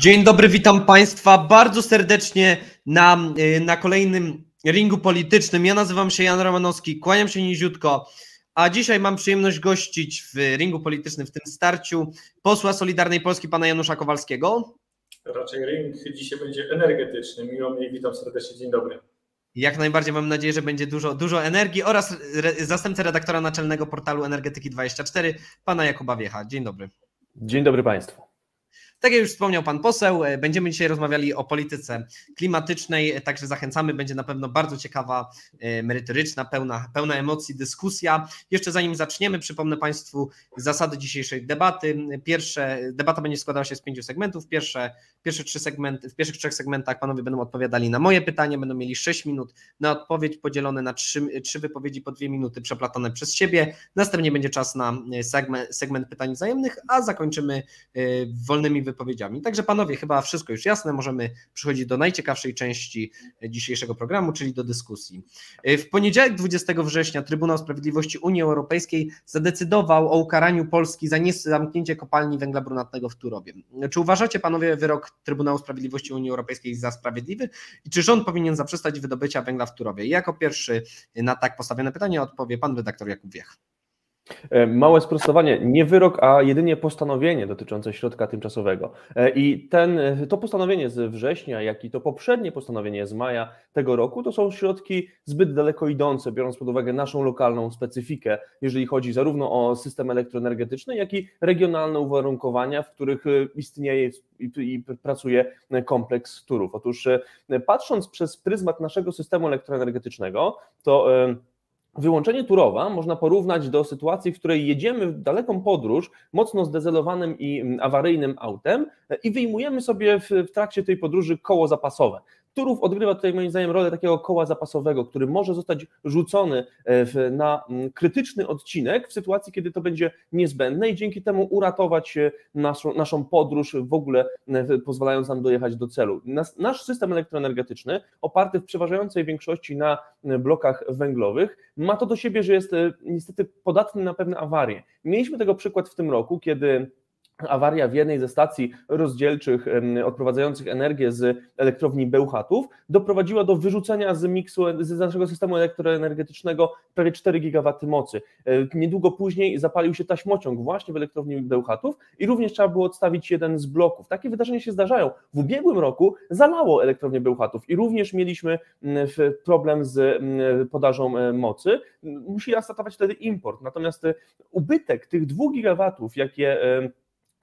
Dzień dobry, witam Państwa bardzo serdecznie na, y, na kolejnym ringu politycznym. Ja nazywam się Jan Romanowski, kłaniam się niziutko, a dzisiaj mam przyjemność gościć w ringu politycznym, w tym starciu posła Solidarnej Polski, pana Janusza Kowalskiego. Raczej ring dzisiaj będzie energetyczny. Miło mi, witam serdecznie, dzień dobry. Jak najbardziej mam nadzieję, że będzie dużo, dużo energii oraz re, zastępcę redaktora naczelnego portalu Energetyki24, pana Jakuba Wiecha. Dzień dobry. Dzień dobry Państwu. Tak jak już wspomniał pan poseł, e, będziemy dzisiaj rozmawiali o polityce klimatycznej, e, także zachęcamy, będzie na pewno bardzo ciekawa, e, merytoryczna, pełna, pełna emocji dyskusja. Jeszcze zanim zaczniemy, przypomnę Państwu zasady dzisiejszej debaty. Pierwsze, debata będzie składała się z pięciu segmentów. Pierwsze, pierwsze trzy segmenty, w pierwszych trzech segmentach panowie będą odpowiadali na moje pytanie, będą mieli sześć minut na odpowiedź, podzielone na trzy, trzy wypowiedzi po dwie minuty przeplatane przez siebie. Następnie będzie czas na segment, segment pytań wzajemnych, a zakończymy wolnymi wypowiedziami. Także panowie, chyba wszystko już jasne, możemy przechodzić do najciekawszej części dzisiejszego programu, czyli do dyskusji. W poniedziałek 20 września Trybunał Sprawiedliwości Unii Europejskiej zadecydował o ukaraniu Polski za niezamknięcie kopalni węgla brunatnego w Turowie. Czy uważacie panowie wyrok Trybunału Sprawiedliwości Unii Europejskiej za sprawiedliwy i czy rząd powinien zaprzestać wydobycia węgla w Turowie? Jako pierwszy na tak postawione pytanie odpowie pan redaktor Jakub Wiech. E, małe sprostowanie, nie wyrok, a jedynie postanowienie dotyczące środka tymczasowego. E, I ten, e, to postanowienie z września, jak i to poprzednie postanowienie z maja tego roku, to są środki zbyt daleko idące, biorąc pod uwagę naszą lokalną specyfikę, jeżeli chodzi zarówno o system elektroenergetyczny, jak i regionalne uwarunkowania, w których istnieje i, i pracuje kompleks turów. Otóż patrząc przez pryzmat naszego systemu elektroenergetycznego, to Wyłączenie Turowa można porównać do sytuacji, w której jedziemy w daleką podróż mocno zdezelowanym i awaryjnym autem i wyjmujemy sobie w trakcie tej podróży koło zapasowe. Turów odgrywa tutaj moim zdaniem rolę takiego koła zapasowego, który może zostać rzucony e, na mm, krytyczny odcinek w sytuacji, kiedy to będzie niezbędne i dzięki temu uratować e, naszą, naszą podróż, w ogóle e, pozwalając nam dojechać do celu. Nas, nasz system elektroenergetyczny, oparty w przeważającej większości na blokach węglowych, ma to do siebie, że jest niestety podatny na pewne awarie. Mieliśmy tego przykład w tym roku, kiedy awaria w jednej ze stacji rozdzielczych odprowadzających energię z elektrowni Bełchatów doprowadziła do wyrzucenia z miksu, z naszego systemu elektroenergetycznego prawie 4 GW mocy. E, niedługo później zapalił się taśmociąg właśnie w elektrowni Bełchatów i również trzeba było odstawić jeden z bloków. Takie wydarzenia się zdarzają. W ubiegłym roku zalało elektrownię Bełchatów i również mieliśmy problem z podażą e, mocy. Musi nastatować wtedy import. Natomiast e, ubytek tych 2 GW, jakie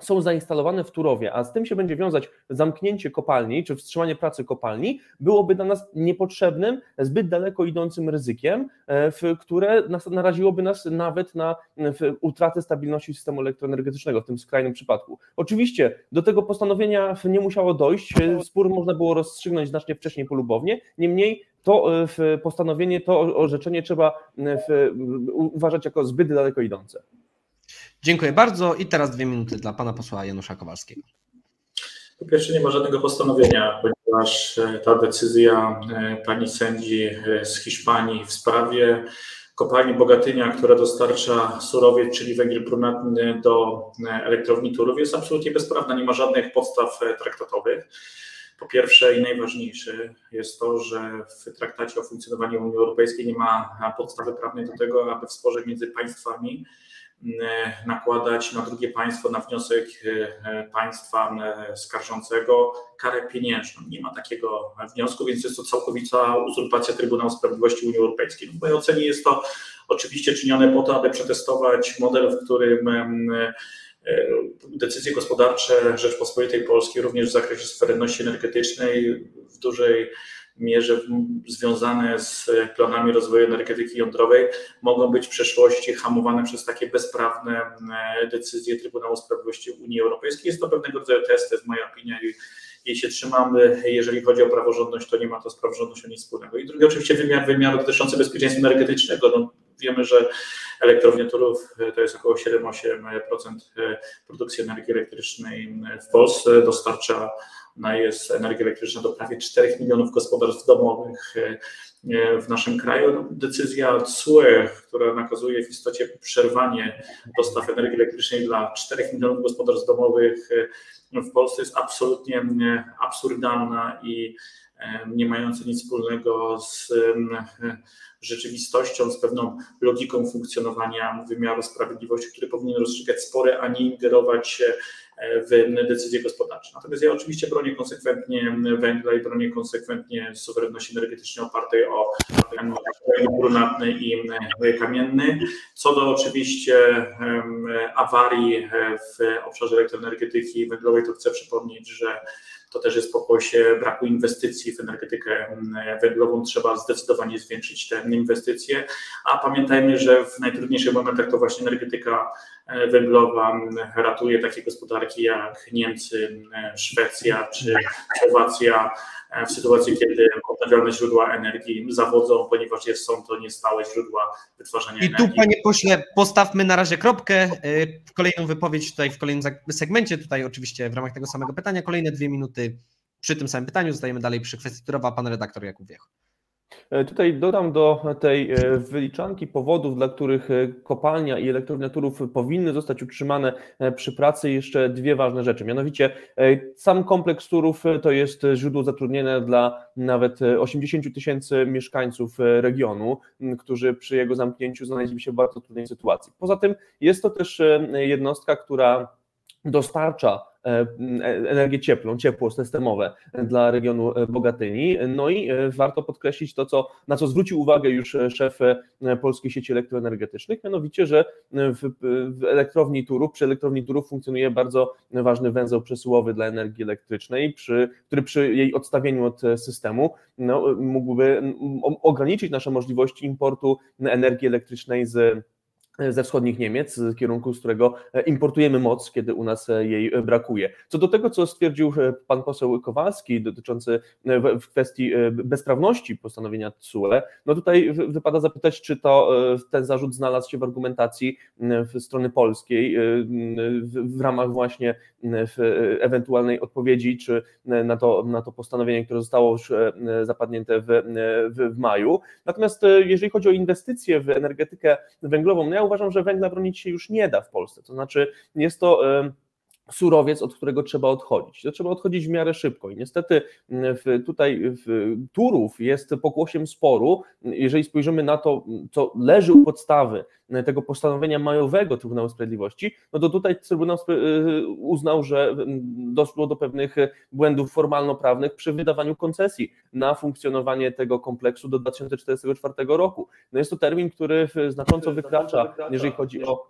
są zainstalowane w Turowie, a z tym się będzie wiązać zamknięcie kopalni czy wstrzymanie pracy kopalni, byłoby dla nas niepotrzebnym, zbyt daleko idącym ryzykiem, e, które naraziłoby nas nawet na utratę stabilności systemu elektroenergetycznego w tym skrajnym przypadku. Oczywiście do tego postanowienia nie musiało dojść, e, spór można było rozstrzygnąć znacznie wcześniej polubownie, niemniej to e, postanowienie, to orzeczenie trzeba uważać jako zbyt daleko idące. Dziękuję bardzo i teraz dwie minuty dla pana posła Janusza Kowalskiego. Po pierwsze nie ma żadnego postanowienia, ponieważ e, ta decyzja e, pani sędzi e, z Hiszpanii w sprawie kopalni Bogatynia, która dostarcza surowiec, czyli węgiel brunatny do elektrowni Turów jest absolutnie bezprawna, nie ma żadnych podstaw traktatowych. Po pierwsze i najważniejsze jest to, że w traktacie o funkcjonowaniu Unii Europejskiej nie ma podstawy prawnej do tego, aby w sporze między państwami nakładać na drugie państwo na wniosek e, państwa e, skarżącego karę pieniężną. Nie ma takiego wniosku, więc jest to całkowita uzurpacja Trybunału Sprawiedliwości Unii Europejskiej. W mojej ocenie jest to oczywiście czynione po to, aby przetestować model, w którym decyzje gospodarcze Rzeczpospolitej Polskiej, również w zakresie suwerenności energetycznej w dużej mierze związane z planami rozwoju energetyki jądrowej mogą być w przeszłości hamowane przez takie bezprawne e, decyzje Trybunału Sprawiedliwości Unii Europejskiej. Jest to pewnego rodzaju test, to jest moja opinia i jej się trzymamy. Jeżeli chodzi o praworządność, to nie ma to z praworządnością nic wspólnego. I drugi oczywiście wymiar, wymiar dotyczący bezpieczeństwa energetycznego. No, wiemy, że elektrownia Turów e, to jest około 7-8% e, produkcji energii elektrycznej w Polsce, dostarcza jest energia elektryczna do prawie 4 milionów gospodarstw domowych w naszym kraju. Decyzja CUE, która nakazuje w istocie przerwanie dostaw energii elektrycznej dla 4 milionów gospodarstw domowych w Polsce jest absolutnie absurdalna i nie mająca nic wspólnego z rzeczywistością, z pewną logiką funkcjonowania wymiaru sprawiedliwości, który powinien rozstrzygać spory, a nie ingerować w decyzje gospodarcze. Natomiast ja oczywiście bronię konsekwentnie węgla i bronię konsekwentnie suwerenności energetycznej opartej o brunatny i kamienny. Co do oczywiście awarii w obszarze elektroenergetyki węglowej, to chcę przypomnieć, że to też jest pokłosie braku inwestycji w energetykę węglową. Trzeba zdecydowanie zwiększyć te inwestycje, a pamiętajmy, że w najtrudniejszych momentach to właśnie energetyka węglowa ratuje takie gospodarki jak Niemcy, Szwecja czy Słowacja w sytuacji, kiedy odnawialne źródła energii zawodzą, ponieważ są to niestałe źródła wytwarzania I energii. I tu, panie pośle, postawmy na razie kropkę. W kolejną wypowiedź tutaj w kolejnym segmencie, tutaj oczywiście w ramach tego samego pytania, kolejne dwie minuty przy tym samym pytaniu. Zostajemy dalej przy kwestii Turowa, pan redaktor Jakub Wiech. E, tutaj dodam do tej e, wyliczanki powodów, dla których e, kopalnia i elektrownia Turów powinny zostać utrzymane przy pracy jeszcze dwie ważne rzeczy. Mianowicie sam kompleks Turów to jest źródło zatrudnienia dla nawet 80 tysięcy mieszkańców regionu, którzy przy jego zamknięciu znaleźli się w bardzo trudnej sytuacji. Poza tym jest to też jednostka, która dostarcza energię cieplną, ciepło systemowe dla regionu Bogatyni. No i e, warto podkreślić to, co, na co zwrócił uwagę już szef e, Polskiej Sieci Elektroenergetycznych, mianowicie, że w, w elektrowni Turów, przy elektrowni Turów funkcjonuje bardzo ważny węzeł przesyłowy dla energii elektrycznej, przy, który przy jej odstawieniu od systemu no, mógłby ograniczyć nasze możliwości importu energii elektrycznej z ze wschodnich Niemiec, z kierunku, z którego e, importujemy moc, kiedy u nas e, jej e, brakuje. Co do tego, co stwierdził pan poseł Kowalski dotyczący w kwestii bezprawności postanowienia TSUE, no tutaj wypada zapytać, czy to ten zarzut znalazł się w argumentacji w strony polskiej w, ramach właśnie ewentualnej odpowiedzi, czy na to, na to postanowienie, które zostało już zapadnięte w, w, w maju. Natomiast jeżeli chodzi o inwestycje w energetykę węglową, no ja uważam, że węgla bronić się już nie da w Polsce. To znaczy, jest to surowiec, od którego trzeba odchodzić. To trzeba odchodzić w miarę szybko. I niestety w, tutaj w Turów jest pokłosiem sporu. Jeżeli spojrzymy na to, co leży u podstawy tego postanowienia majowego Trybunału Sprawiedliwości, no to tutaj Trybunał y, uznał, że doszło do pewnych błędów formalno-prawnych przy wydawaniu koncesji na funkcjonowanie tego kompleksu do 2044 roku. No jest to termin, który znacząco wykracza, jeżeli chodzi o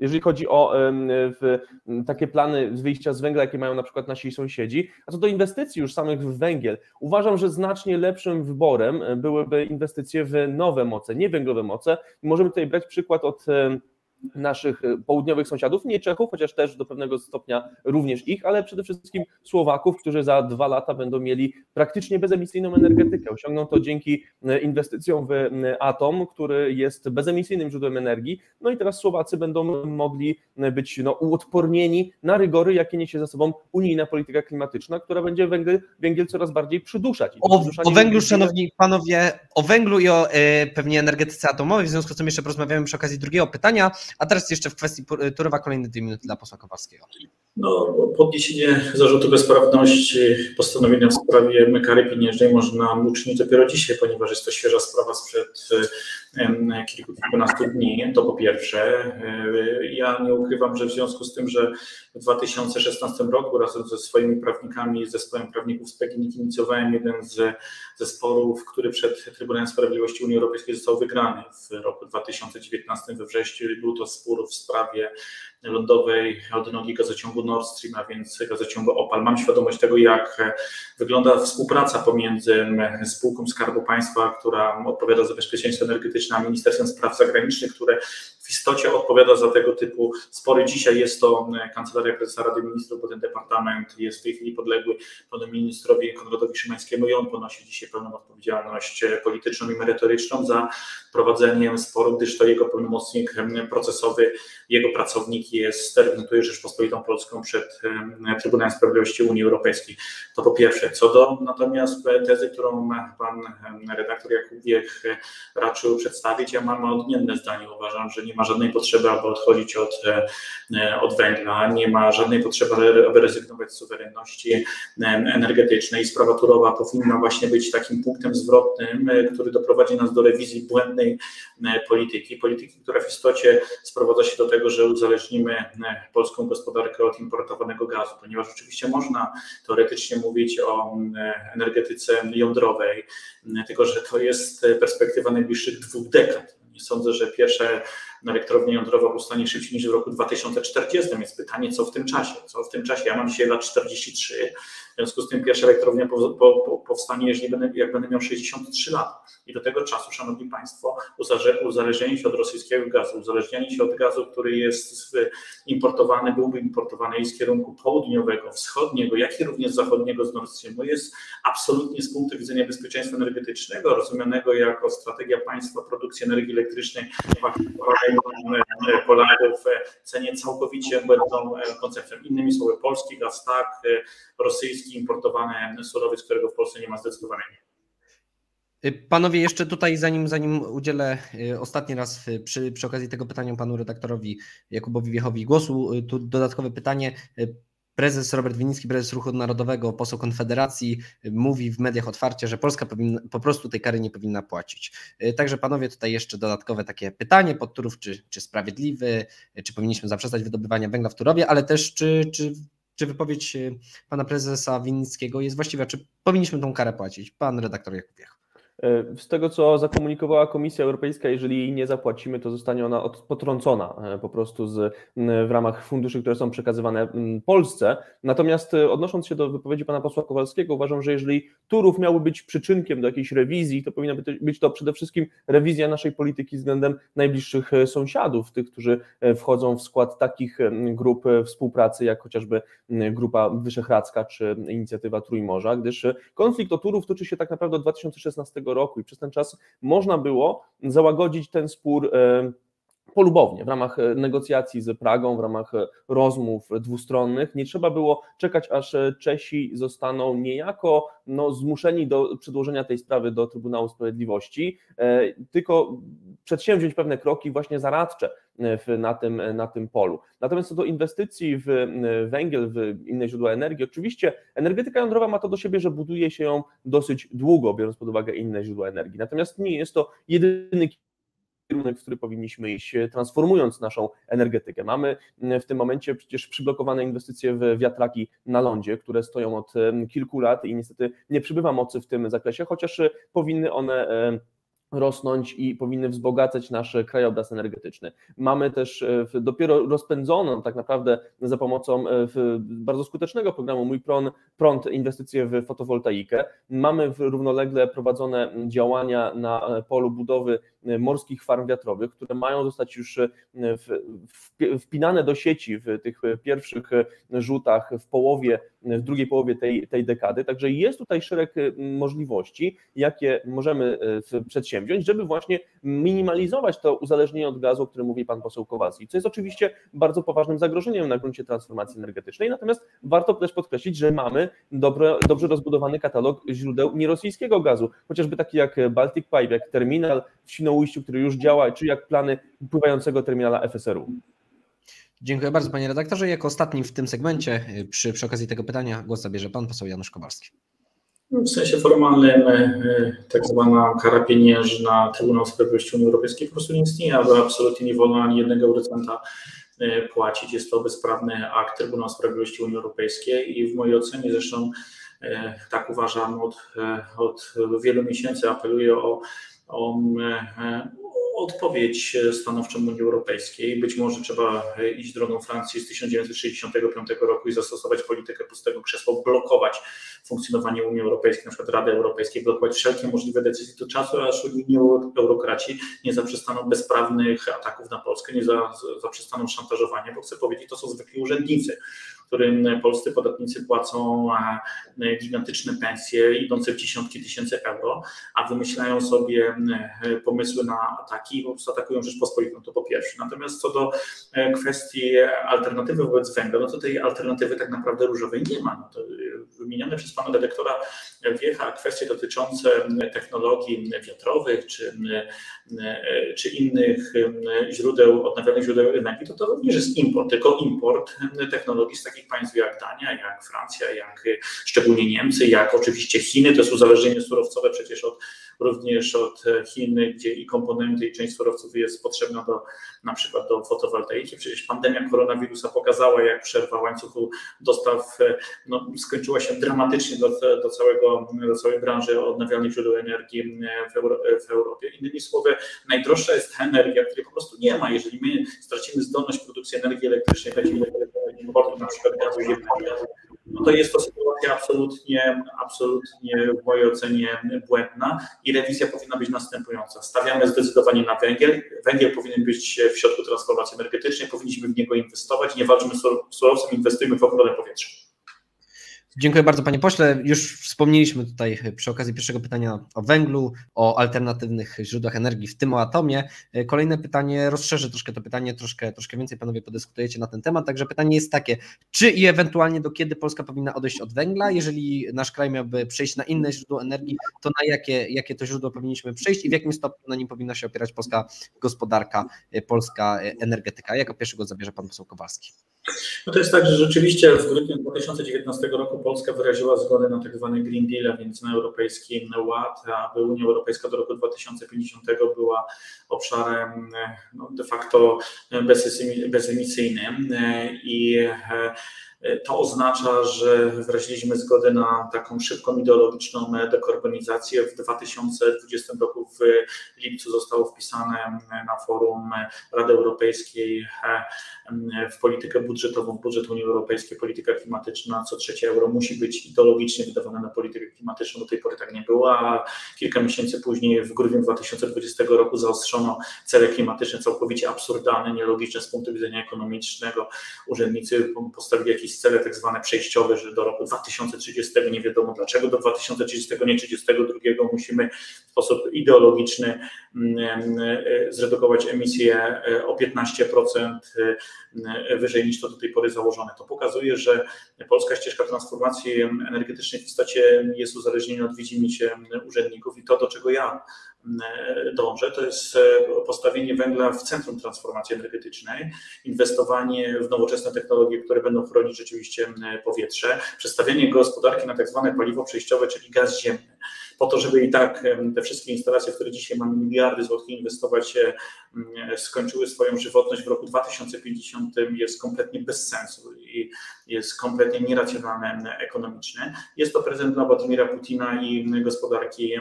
jeżeli chodzi o takie plany wyjścia z węgla, jakie mają na przykład nasi sąsiedzi, a co do inwestycji już samych w węgiel, uważam, że znacznie lepszym wyborem byłyby inwestycje w nowe moce, nie węglowe moce. Możemy tutaj brać przykład od naszych e, południowych sąsiadów, nie Czechów, chociaż też do pewnego stopnia również ich, ale przede wszystkim Słowaków, którzy za dwa lata będą mieli praktycznie bezemisyjną energetykę. Osiągną to dzięki e, inwestycjom w e, atom, który jest bezemisyjnym źródłem energii. No i teraz Słowacy będą mogli być no, uodpornieni na rygory, jakie niesie za sobą unijna polityka klimatyczna, która będzie węgiel, węgiel coraz bardziej przyduszać. O, o węglu, szanowni panowie, o węglu i o y, pewnie energetyce atomowej, w związku z tym jeszcze porozmawiamy przy okazji drugiego pytania. A teraz jeszcze w kwestii Turowa kolejne dwie minuty dla posła Kowalskiego. No, podniesienie zarzutu bezprawności postanowienia w sprawie kary pieniężnej można uczynić dopiero dzisiaj, ponieważ jest to świeża sprawa sprzed kilku, kilkunastu dni, to po pierwsze. E, ja nie ukrywam, że w związku z tym, że w 2016 roku razem ze swoimi prawnikami, zespołem prawników z PGNiG inicjowałem jeden z zespołów, który przed Trybunałem Sprawiedliwości Unii Europejskiej został wygrany w roku 2019 we wrześniu. Był to spór w sprawie lądowej odnogi gazociągu Nord Stream, a więc gazociągu Opal. Mam świadomość tego, jak wygląda współpraca pomiędzy spółką Skarbu Państwa, która odpowiada za bezpieczeństwo energetyczne, a Ministerstwem Spraw Zagranicznych, które w istocie odpowiada za tego typu spory. Dzisiaj jest to Kancelaria Prezesa Rady Ministrów, bo ten departament jest w tej chwili podległy panu ministrowi Konradowi Szymańskiemu i on ponosi dzisiaj pełną odpowiedzialność polityczną i merytoryczną za prowadzeniem sporu, gdyż to jego pełnomocnik procesowy, jego pracownik jest, reprezentuje Rzeczpospolitą Polską przed Trybunałem Sprawiedliwości Unii Europejskiej. To po pierwsze. Co do natomiast tezy, którą pan redaktor Jakubiek raczył przedstawić, ja mam odmienne zdanie. Uważam, że nie ma żadnej potrzeby, aby odchodzić od, od węgla, nie ma żadnej potrzeby, aby rezygnować z suwerenności energetycznej. Sprawa Turowa powinna właśnie być takim punktem zwrotnym, który doprowadzi nas do rewizji błędnej polityki. Polityki, która w istocie sprowadza się do tego, że uzależnimy polską gospodarkę od importowanego gazu, ponieważ oczywiście można teoretycznie mówić o energetyce jądrowej, tylko że to jest perspektywa najbliższych dwóch dekad. Nie sądzę, że pierwsze elektrownia jądrowa powstanie szybciej niż w roku 2040, więc pytanie, co w tym czasie? Co w tym czasie? Ja mam dzisiaj lat 43, w związku z tym pierwsza elektrownia powstanie, jeżeli będę, jak będę miał 63 lata. I do tego czasu, Szanowni Państwo, uzależnienie się od rosyjskiego gazu, uzależnienie się od gazu, który jest importowany, byłby importowany i z kierunku południowego, wschodniego, jak i również zachodniego z Nord Streamu, jest absolutnie z punktu widzenia bezpieczeństwa energetycznego, rozumianego jako strategia państwa produkcji energii elektrycznej, Polaków cenie całkowicie błędną koncepcją. Innymi słowy, polski gaz tak, rosyjski importowany surowiec, którego w Polsce nie ma zdecydowanie. Panowie, jeszcze tutaj, zanim, zanim udzielę y, ostatni raz przy, przy okazji tego pytania panu redaktorowi Jakubowi Wiechowi głosu, y, tu dodatkowe pytanie. Y, prezes Robert Winicki, prezes Ruchu Narodowego, poseł Konfederacji, mówi w mediach otwarcie, że Polska powinna, po prostu tej kary nie powinna płacić. Także panowie, tutaj jeszcze dodatkowe takie pytanie pod Turów, czy, czy sprawiedliwy, czy powinniśmy zaprzestać wydobywania węgla w Turowie, ale też czy, czy czy wypowiedź pana prezesa Winnickiego jest właściwa, czy powinniśmy tą karę płacić? Pan redaktor Jakubiech. E, z tego, co zakomunikowała Komisja Europejska, jeżeli jej nie zapłacimy, to zostanie ona potrącona e, po prostu z, w ramach funduszy, które są przekazywane Polsce. Natomiast e, odnosząc się do wypowiedzi pana posła Kowalskiego, uważam, że jeżeli Turów miałby być przyczynkiem do jakiejś rewizji, to powinna być to przede wszystkim rewizja naszej polityki względem najbliższych sąsiadów, tych, którzy wchodzą w skład takich grup współpracy, jak chociażby Grupa Wyszehradzka czy Inicjatywa Trójmorza, gdyż konflikt o Turów toczy się tak naprawdę od 2016 roku i przez ten czas można było załagodzić ten spór polubownie, w ramach e, negocjacji z Pragą, w ramach e, rozmów dwustronnych. Nie trzeba było czekać, aż Czesi zostaną niejako no, zmuszeni do przedłożenia tej sprawy do Trybunału Sprawiedliwości, tylko przedsięwziąć pewne kroki właśnie zaradcze na, tym, na tym polu. Natomiast co do inwestycji w węgiel, w inne źródła energii, oczywiście energetyka jądrowa ma to do siebie, że buduje się ją dosyć długo, biorąc pod uwagę inne źródła energii. Natomiast nie jest to jedyny kierunek, w który powinniśmy iść, transformując naszą energetykę. Mamy w tym momencie przecież przyblokowane inwestycje w wiatraki na lądzie, które stoją od kilku lat i niestety nie przybywa mocy w tym zakresie, chociaż powinny one rosnąć i powinny wzbogacać nasz krajobraz energetyczny. Mamy też e, dopiero rozpędzoną tak naprawdę za pomocą e, bardzo skutecznego programu Mój Prąd, prąd inwestycje w fotowoltaikę. Mamy równolegle prowadzone działania na polu budowy e, morskich farm wiatrowych, które mają zostać już wpinane do sieci w tych pierwszych rzutach w połowie, w drugiej połowie tej, tej dekady. Także jest tutaj szereg możliwości, jakie możemy przedsięwziąć przedsięwziąć, żeby właśnie minimalizować to uzależnienie od gazu, o którym mówi pan poseł Kowalski, co jest oczywiście bardzo poważnym zagrożeniem na gruncie transformacji energetycznej. Natomiast warto też podkreślić, że mamy dobre, dobrze rozbudowany katalog źródeł nierosyjskiego gazu, chociażby taki jak Baltic Pipe, jak terminal w Świnoujściu, który już działa, czy jak plany pływającego terminala FSRU. Dziękuję bardzo panie redaktorze. Jako ostatni w tym segmencie przy, przy okazji tego pytania głos zabierze pan poseł Janusz Kowalski. W sensie formalnym e, tak zwana kara pieniężna Trybunału Sprawiedliwości Unii Europejskiej po prostu nie istnieje, aby absolutnie nie wolno ani jednego eurocenta płacić. Jest to bezprawny akt Trybunału Sprawiedliwości Unii Europejskiej i w mojej ocenie zresztą tak uważam od, od wielu miesięcy apeluję o o odpowiedź stanowczą Unii Europejskiej. Być może trzeba iść drogą Francji z 1965 roku i zastosować politykę pustego krzesła, blokować funkcjonowanie Unii Europejskiej, na przykład Rady Europejskiej, blokować wszelkie możliwe decyzje do czasu, aż unijni eurokraci nie zaprzestaną bezprawnych ataków na Polskę, nie zaprzestaną szantażowania, bo chcę powiedzieć, to są zwykli urzędnicy którym polscy podatnicy płacą e, gigantyczne pensje idące w dziesiątki tysięcy euro, a wymyślają sobie e, pomysły na ataki i po prostu atakują Rzeczpospolitą, to po pierwsze. Natomiast co do e, kwestii alternatywy wobec węgla, no to tej alternatywy tak naprawdę różowej nie ma. No to wymienione przez pana dyrektora Wiecha kwestie dotyczące technologii wiatrowych czy, czy innych źródeł, odnawialnych źródeł energii, to to również jest import, tylko import technologii z takich państw jak Dania, jak Francja, jak szczególnie Niemcy, jak oczywiście Chiny, to jest uzależnienie surowcowe przecież od również od Chin, gdzie i komponenty, i część surowców jest potrzebna do na przykład do fotowoltaiki. Przecież pandemia koronawirusa pokazała, jak przerwa łańcuchu dostaw no, skończyła się dramatycznie do, do, całego, do całej branży odnawialnych źródeł energii w, Euro, w Europie. Innymi słowy, najdroższa jest energia, której po prostu nie ma. Jeżeli my stracimy zdolność produkcji energii elektrycznej, będziemy importu na przykład gazu ziemnego, no to jest to sytuacja absolutnie, absolutnie w mojej ocenie błędna i rewizja powinna być następująca. Stawiamy zdecydowanie na węgiel. Węgiel powinien być w środku transformacji energetycznej, powinniśmy w niego inwestować. Nie walczymy z surowcem, inwestujmy w ochronę powietrza. Dziękuję bardzo panie pośle. Już wspomnieliśmy tutaj przy okazji pierwszego pytania o węglu, o alternatywnych źródłach energii, w tym o atomie. Kolejne pytanie, rozszerzę troszkę to pytanie, troszkę, troszkę więcej panowie podyskutujecie na ten temat. Także pytanie jest takie, czy i ewentualnie do kiedy Polska powinna odejść od węgla? Jeżeli nasz kraj miałby przejść na inne źródło energii, to na jakie, jakie to źródło powinniśmy przejść i w jakim stopniu na nim powinna się opierać polska gospodarka, polska energetyka? Jako pierwszy go zabierze pan poseł Kowalski. No to jest tak, że rzeczywiście w grudniu 2019 roku Polska wyraziła zgodę na tak zwany Green Deal, a więc na Europejski Ład, aby Unia Europejska do roku 2050 była obszarem no, de facto bezemisyjnym. I to oznacza, że wyraziliśmy zgodę na taką szybką ideologiczną dekarbonizację. W 2020 roku w lipcu zostało wpisane na forum Rady Europejskiej w politykę budżetową, budżet Unii Europejskiej, polityka klimatyczna, co trzecie euro musi być ideologicznie wydawane na politykę klimatyczną. Do tej pory tak nie było, a kilka miesięcy później, w grudniu 2020 roku, zaostrzono cele klimatyczne całkowicie absurdalne, nielogiczne z punktu widzenia ekonomicznego. Urzędnicy postawili cele tak zwane przejściowe, że do roku 2030 nie wiadomo dlaczego, do 2030, nie 32 musimy w sposób ideologiczny mm, e, zredukować emisję e, o 15% e, wyżej niż to do tej pory założone. To pokazuje, że polska ścieżka transformacji energetycznej w istocie jest uzależniona od widzimisię urzędników i to, do czego ja dążę, to jest postawienie węgla w centrum transformacji energetycznej, inwestowanie w nowoczesne technologie, które będą chronić rzeczywiście powietrze, przestawienie gospodarki na tak zwane paliwo przejściowe, czyli gaz ziemny po to, żeby i tak te wszystkie instalacje, w które dzisiaj mamy miliardy złotych inwestować, skończyły swoją żywotność w roku 2050 jest kompletnie bez sensu i jest kompletnie nieracjonalne ekonomicznie. Jest to prezent dla Władimira Putina i gospodarki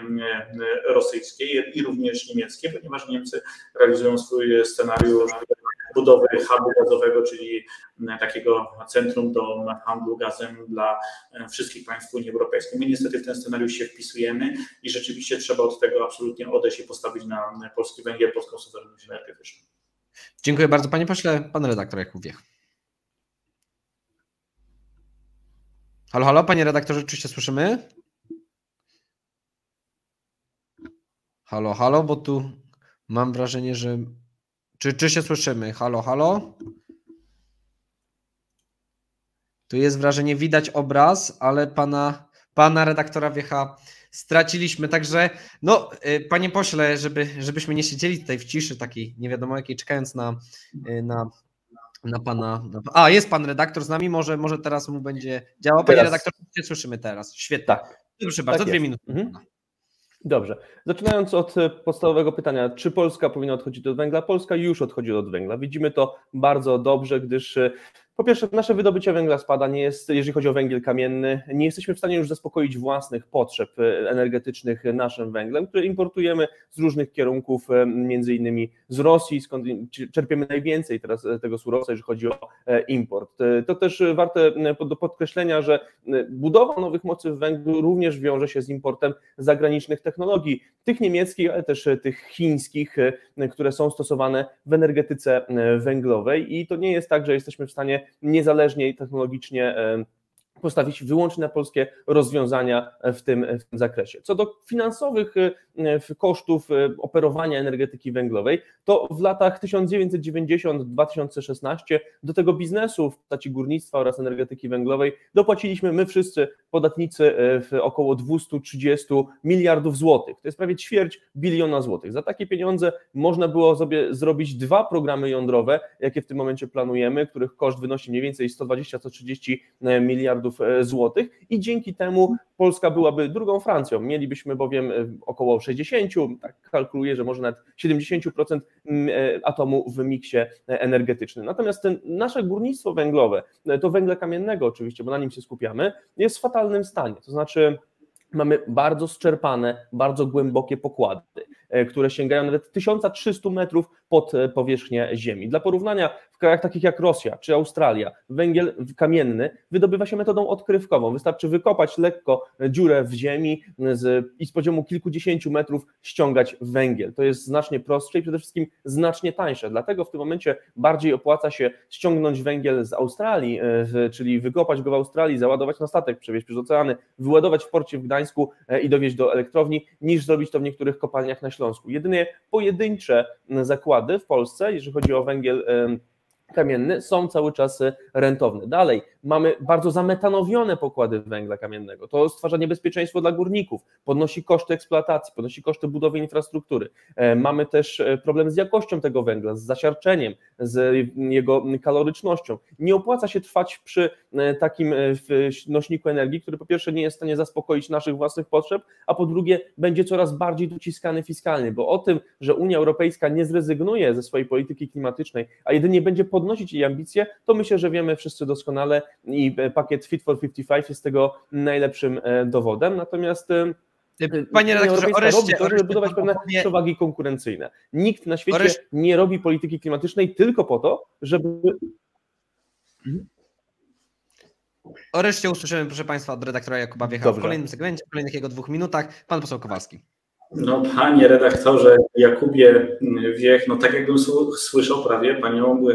rosyjskiej i również niemieckiej, ponieważ Niemcy realizują swój scenariusz budowy hubu gazowego, czyli takiego centrum do handlu gazem dla wszystkich państw Unii Europejskiej. My niestety w ten scenariusz się wpisujemy i rzeczywiście trzeba od tego absolutnie odejść i postawić na polski węgiel, polską suwerenność energetyczną. Dziękuję bardzo panie pośle. Pan redaktor Jakub Wiech. Halo, halo, panie redaktorze, czy się słyszymy? Halo, halo, bo tu mam wrażenie, że czy, czy się słyszymy? Halo, halo? Tu jest wrażenie, widać obraz, ale pana, pana redaktora Wiecha straciliśmy. Także, no, y, panie pośle, żeby, żebyśmy nie siedzieli tutaj w ciszy takiej, nie wiadomo jakiej, czekając na, y, na, na pana. A, jest pan redaktor z nami, może, może teraz mu będzie działał. Panie teraz. redaktor, się słyszymy teraz. Świetnie. Tak. Proszę bardzo, tak dwie minuty. Mhm. Dobrze. Zaczynając od e, podstawowego pytania, czy Polska powinna odchodzić od węgla? Polska już odchodzi od węgla. Widzimy to bardzo dobrze, gdyż e, Po pierwsze, nasze wydobycie węgla spada, nie jest, jeżeli chodzi o węgiel kamienny, nie jesteśmy w stanie już zaspokoić własnych potrzeb e, energetycznych naszym węglem, który importujemy z różnych kierunków, e, między innymi z Rosji, skąd czerpiemy najwięcej teraz e, tego surowca, jeżeli chodzi o import. To też warte do podkreślenia, że budowa nowych mocy w węglu również wiąże się z importem zagranicznych technologii, tych niemieckich, ale też tych chińskich, które są stosowane w energetyce węglowej i to nie jest tak, że jesteśmy w stanie niezależnie technologicznie postawić wyłącznie na polskie rozwiązania w tym, w tym zakresie. Co do finansowych kosztów operowania energetyki węglowej, to w latach 1990-2016 do tego biznesu w postaci górnictwa oraz energetyki węglowej dopłaciliśmy my wszyscy podatnicy w około 230 miliardów złotych. To jest prawie ćwierć biliona złotych. Za takie pieniądze można było sobie zrobić dwa programy jądrowe, jakie w tym momencie planujemy, których koszt wynosi mniej więcej 120-130 miliardów e, złotych i dzięki temu Polska byłaby drugą Francją. Mielibyśmy bowiem e, około 60, tak kalkuluję, że może nawet 70% e, atomu w miksie energetycznym. Natomiast ten, nasze górnictwo węglowe, to węgle kamiennego oczywiście, bo na nim się skupiamy, jest w fatalnym stanie. To znaczy mamy bardzo zczerpane, bardzo głębokie pokłady, które sięgają nawet 1300 metrów pod powierzchnię Ziemi. Dla porównania, krajach takich jak Rosja czy Australia węgiel kamienny wydobywa się metodą odkrywkową. Wystarczy wykopać lekko dziurę w ziemi i z poziomu kilkudziesięciu metrów ściągać węgiel. To jest znacznie prostsze i przede wszystkim znacznie tańsze. Dlatego w tym momencie bardziej opłaca się ściągnąć węgiel z Australii, e, czyli wykopać go w Australii, załadować na statek, przewieźć przez oceany, wyładować w porcie w Gdańsku e, i dowieźć do elektrowni, niż zrobić to w niektórych kopalniach na Śląsku. Jedynie pojedyncze zakłady w Polsce, jeżeli chodzi o węgiel kamienny są cały czas rentowne. Dalej, mamy bardzo zametanowione pokłady węgla kamiennego. To stwarza niebezpieczeństwo dla górników, podnosi koszty eksploatacji, podnosi koszty budowy infrastruktury. E, mamy też e, problem z jakością tego węgla, z zasiarczeniem, z jego kalorycznością. Nie opłaca się trwać przy e, takim nośniku energii, który po pierwsze nie jest w stanie zaspokoić naszych własnych potrzeb, a po drugie będzie coraz bardziej dociskany fiskalnie, bo o tym, że Unia Europejska nie zrezygnuje ze swojej polityki klimatycznej, a jedynie będzie podnosić jej ambicje, to myślę, że wiemy wszyscy doskonale i pakiet Fit for 55 jest tego najlepszym e, dowodem. Natomiast e, Panie redaktorze, Oreszcie, robi to, żeby budować pewne przewagi konkurencyjne. Nikt na świecie nie robi polityki klimatycznej tylko po to, żeby. Mhm. O reszcie usłyszymy, proszę Państwa, od redaktora Jakuba Wiecha w kolejnym segmencie, w kolejnych jego dwóch minutach. Pan poseł Kowalski. No panie redaktorze Jakubie Wiech, no tak jakbym słyszał prawie panią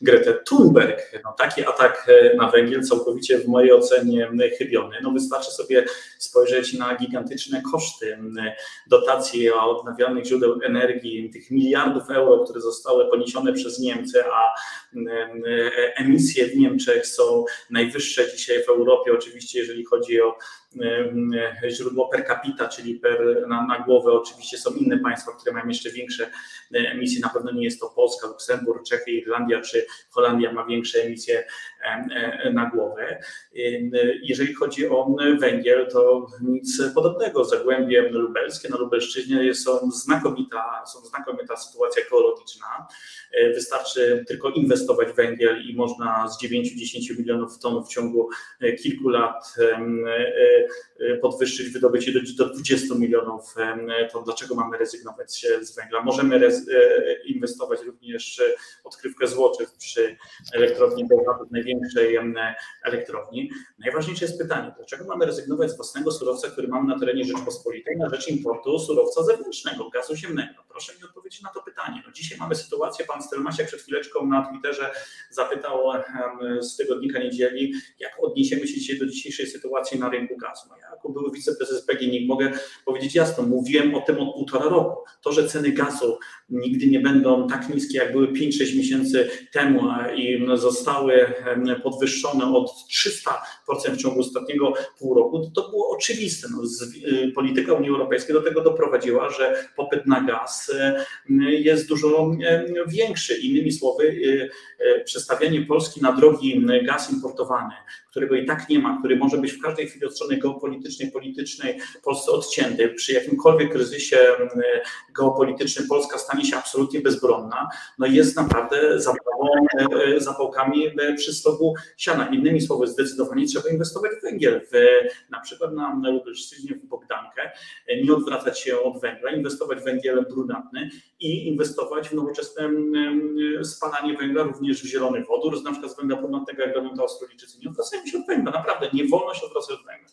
Gretę Thunberg. No taki atak e, na węgiel całkowicie w mojej ocenie chybiony. No wystarczy sobie spojrzeć na gigantyczne koszty dotacji odnawialnych źródeł energii, tych miliardów euro, które zostały poniesione przez Niemcy, a emisje w Niemczech są najwyższe dzisiaj w Europie, oczywiście jeżeli chodzi o źródło per capita, czyli per, na, na głowę. Oczywiście są inne państwa, które mają jeszcze większe emisje. Na pewno nie jest to Polska, Luksemburg, Czechy, Irlandia czy Holandia ma większe emisje e, na głowę. Jeżeli chodzi o węgiel, to nic podobnego. Zagłębie lubelskie na Lubelszczyźnie są znakomita, są znakomita sytuacja ekologiczna. E, wystarczy tylko inwestować w węgiel i można z 9-10 milionów ton w ciągu e, kilku lat podwyższyć wydobycie do, do 20 milionów, to dlaczego mamy rezygnować z węgla? Możemy inwestować również odkrywkę złotych przy elektrowni Bełchatów, największej elektrowni. Najważniejsze jest pytanie, dlaczego mamy rezygnować z własnego surowca, który mamy na terenie Rzeczpospolitej na rzecz importu surowca zewnętrznego, gazu ziemnego? Proszę mi odpowiedzieć na to pytanie. No dzisiaj mamy sytuację, pan Stelmasiak przed chwileczką na Twitterze zapytał z tygodnika niedzieli, jak odniesiemy się dzisiaj do dzisiejszej sytuacji na rynku gazu. No ja jako były wiceprezes PGNiG mogę powiedzieć jasno, mówiłem o tym od półtora roku. To, że ceny gazu nigdy nie będą tak niskie, jak były 5-6 miesięcy temu i zostały podwyższone od wzrost 300% w ciągu ostatniego pół roku, to, było oczywiste. No, z, polityka Unii Europejskiej do tego doprowadziła, że popyt na gaz jest dużo większy. Innymi słowy, przestawianie Polski na drogi gaz importowany, którego i tak nie ma, który może być w każdej chwili od strony geopolitycznej, politycznej Polsce odcięty, przy jakimkolwiek kryzysie geopolitycznym Polska stanie się absolutnie bezbronna, no jest naprawdę zapałą, e, zapałkami e, przy stogu siana. Innymi słowy, zdecydowanie trzeba inwestować w węgiel, w, na przykład na Lubelszczyźnie, w Bogdankę, e, nie odwracać się od węgla, inwestować w węgiel i inwestować w nowoczesne spalanie węgla, również w zielony wodór, na przykład z węgla brunatnego, jak robią to Australijczycy. Nie odwracajmy się od węgla, naprawdę, nie wolno się odwracać od węgla.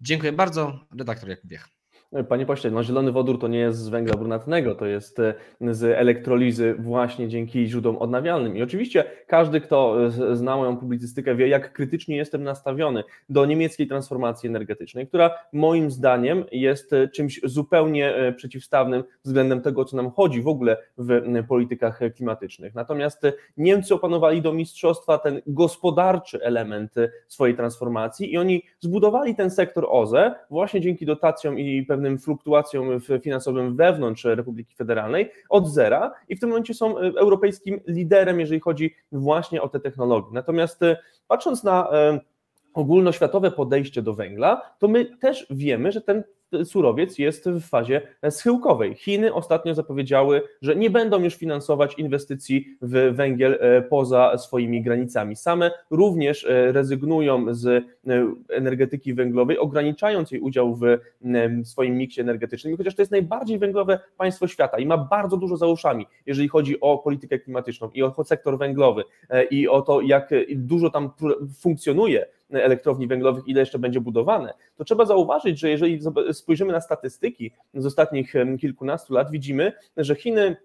Dziękuję bardzo, redaktor Jakub. Panie pośle, no zielony wodór to nie jest z węgla brunatnego, to jest e, z elektrolizy właśnie dzięki źródłom odnawialnym. I oczywiście każdy, kto zna moją publicystykę, wie, jak krytycznie jestem nastawiony do niemieckiej transformacji energetycznej, która moim zdaniem jest e, czymś zupełnie e, przeciwstawnym względem tego, co nam chodzi w ogóle w politykach klimatycznych. Natomiast Niemcy opanowali do mistrzostwa ten gospodarczy element swojej transformacji i oni zbudowali ten sektor OZE właśnie dzięki dotacjom i pewnym pewnym fluktuacjom finansowym wewnątrz Republiki Federalnej od zera i w tym momencie są e, europejskim liderem, jeżeli chodzi właśnie o te technologie. Natomiast e, patrząc na e, ogólnoświatowe podejście do węgla, to my też wiemy, że ten surowiec jest w fazie schyłkowej. Chiny ostatnio zapowiedziały, że nie będą już finansować inwestycji w węgiel e, poza swoimi granicami. Same również e, rezygnują z e, energetyki węglowej, ograniczając jej udział w swoim miksie energetycznym, chociaż to jest najbardziej węglowe państwo świata i ma bardzo dużo za uszami, jeżeli chodzi o politykę klimatyczną i o sektor węglowy i o to, jak dużo tam funkcjonuje elektrowni węglowych, ile jeszcze będzie budowane, to trzeba zauważyć, że jeżeli spojrzymy na statystyki z ostatnich kilkunastu lat, widzimy, że Chiny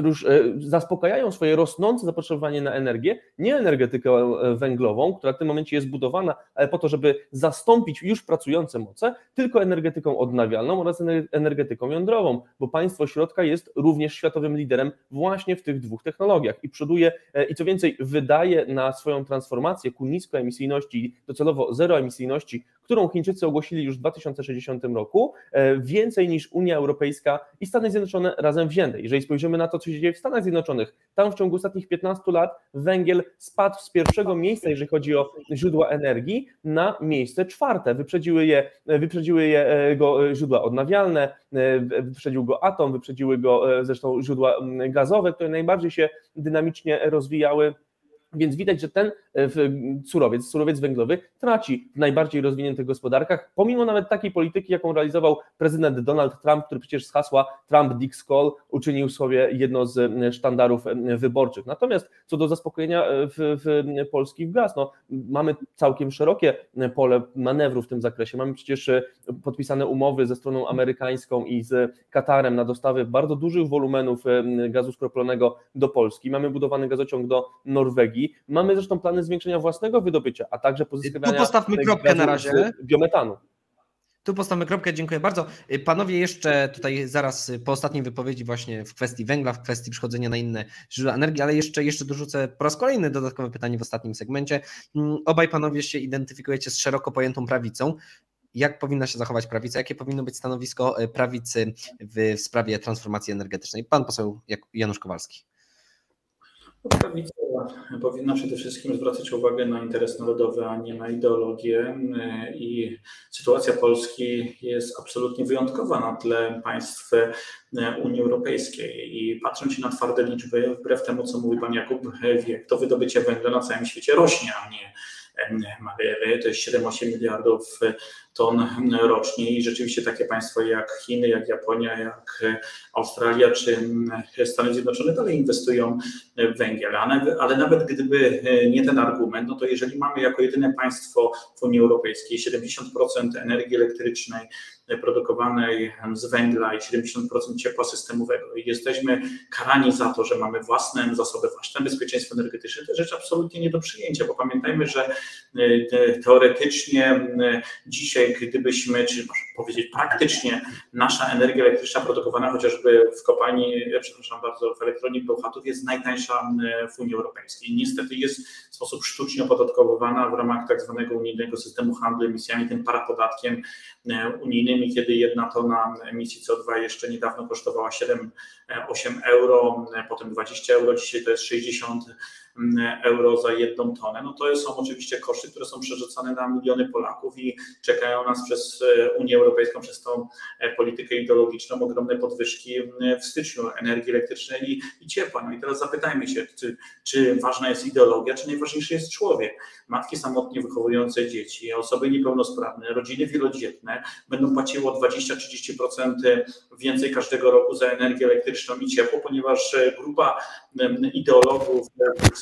już e, zaspokajają swoje rosnące zapotrzebowanie na energię, nie energetykę e, węglową, która w tym momencie jest budowana, po to, żeby zastąpić już pracujące moce, tylko energetyką odnawialną oraz energetyką jądrową, bo państwo środka jest również światowym liderem właśnie w tych dwóch technologiach i przoduje e, i co więcej wydaje na swoją transformację ku niskoemisyjności, docelowo zeroemisyjności, którą Chińczycy ogłosili już w 2060 roku, więcej niż Unia Europejska i Stany Zjednoczone razem wzięte. Jeżeli spojrzymy na to, co się dzieje w Stanach Zjednoczonych. Tam w ciągu ostatnich 15 lat węgiel spadł z pierwszego miejsca, jeżeli chodzi o źródła energii, na miejsce czwarte. Wyprzedziły je, wyprzedziły je e, go e, źródła odnawialne, e, wyprzedził go atom, wyprzedziły go zresztą źródła gazowe, które najbardziej się dynamicznie rozwijały więc widać, że ten e, surowiec, surowiec węglowy traci w najbardziej rozwiniętych gospodarkach, pomimo nawet takiej polityki, jaką realizował prezydent Donald Trump, który przecież z hasła Trump Dick Call uczynił sobie jedno z e, sztandarów e, wyborczych. Natomiast co do zaspokojenia w, w Polski w gaz, no, mamy całkiem szerokie pole manewru w tym zakresie. Mamy przecież podpisane umowy ze stroną amerykańską i z Katarem na dostawy bardzo dużych wolumenów gazu skroplonego do Polski. Mamy budowany gazociąg do Norwegii Mamy zresztą plany zwiększenia własnego wydobycia, a także pozyskiwania tu postawmy kropkę na razie. biometanu. Tu postawmy kropkę, dziękuję bardzo. Panowie, jeszcze tutaj zaraz po ostatniej wypowiedzi właśnie w kwestii węgla, w kwestii przechodzenia na inne źródła energii, ale jeszcze, jeszcze dorzucę po raz kolejny dodatkowe pytanie w ostatnim segmencie. Mm, obaj panowie się identyfikujecie z szeroko pojętą prawicą. Jak powinna się zachować prawica? Jakie powinno być stanowisko e, prawicy w, w sprawie transformacji energetycznej? Pan poseł Janusz Kowalski. Prawica powinna przede wszystkim zwracać uwagę na interes narodowy, a nie na ideologię. I sytuacja Polski jest absolutnie wyjątkowa na tle państw Unii Europejskiej. I patrząc na twarde liczby, wbrew temu, co mówi pan Jakub Wiek, to wydobycie węgla na całym świecie rośnie, a nie maleje. To jest 7-8 miliardów ton rocznie i rzeczywiście takie państwa jak Chiny, jak Japonia, jak Australia czy Stany Zjednoczone dalej inwestują w węgiel. Ale nawet gdyby nie ten argument, no to jeżeli mamy jako jedyne państwo w Unii Europejskiej 70% energii elektrycznej produkowanej z węgla i 70% ciepła systemowego i jesteśmy karani za to, że mamy własne zasoby, własne bezpieczeństwo energetyczne, to rzecz absolutnie nie do przyjęcia, bo pamiętajmy, że teoretycznie dzisiaj momencie, gdybyśmy, czy można powiedzieć praktycznie, nasza energia elektryczna produkowana chociażby w kopalni, przepraszam bardzo, w elektrowni Bełchatów jest najtańsza w Unii Europejskiej. Niestety jest w sposób sztucznie opodatkowana w ramach tak zwanego unijnego systemu handlu emisjami, tym parapodatkiem unijnym, kiedy jedna tona emisji CO2 jeszcze niedawno kosztowała 7-8 euro, potem 20 euro, dzisiaj to jest 60 euro za jedną tonę, no to są oczywiście koszty, które są przerzucane na miliony Polaków i czekają nas przez e, Unię Europejską, przez tą e, politykę ideologiczną ogromne podwyżki w styczniu energii elektrycznej i, i ciepła. No i teraz zapytajmy się, czy, czy ważna jest ideologia, czy najważniejszy jest człowiek. Matki samotnie wychowujące dzieci, osoby niepełnosprawne, rodziny wielodzietne będą płaciły o 20-30% więcej każdego roku za energię elektryczną i ciepło, ponieważ e, grupa ideologów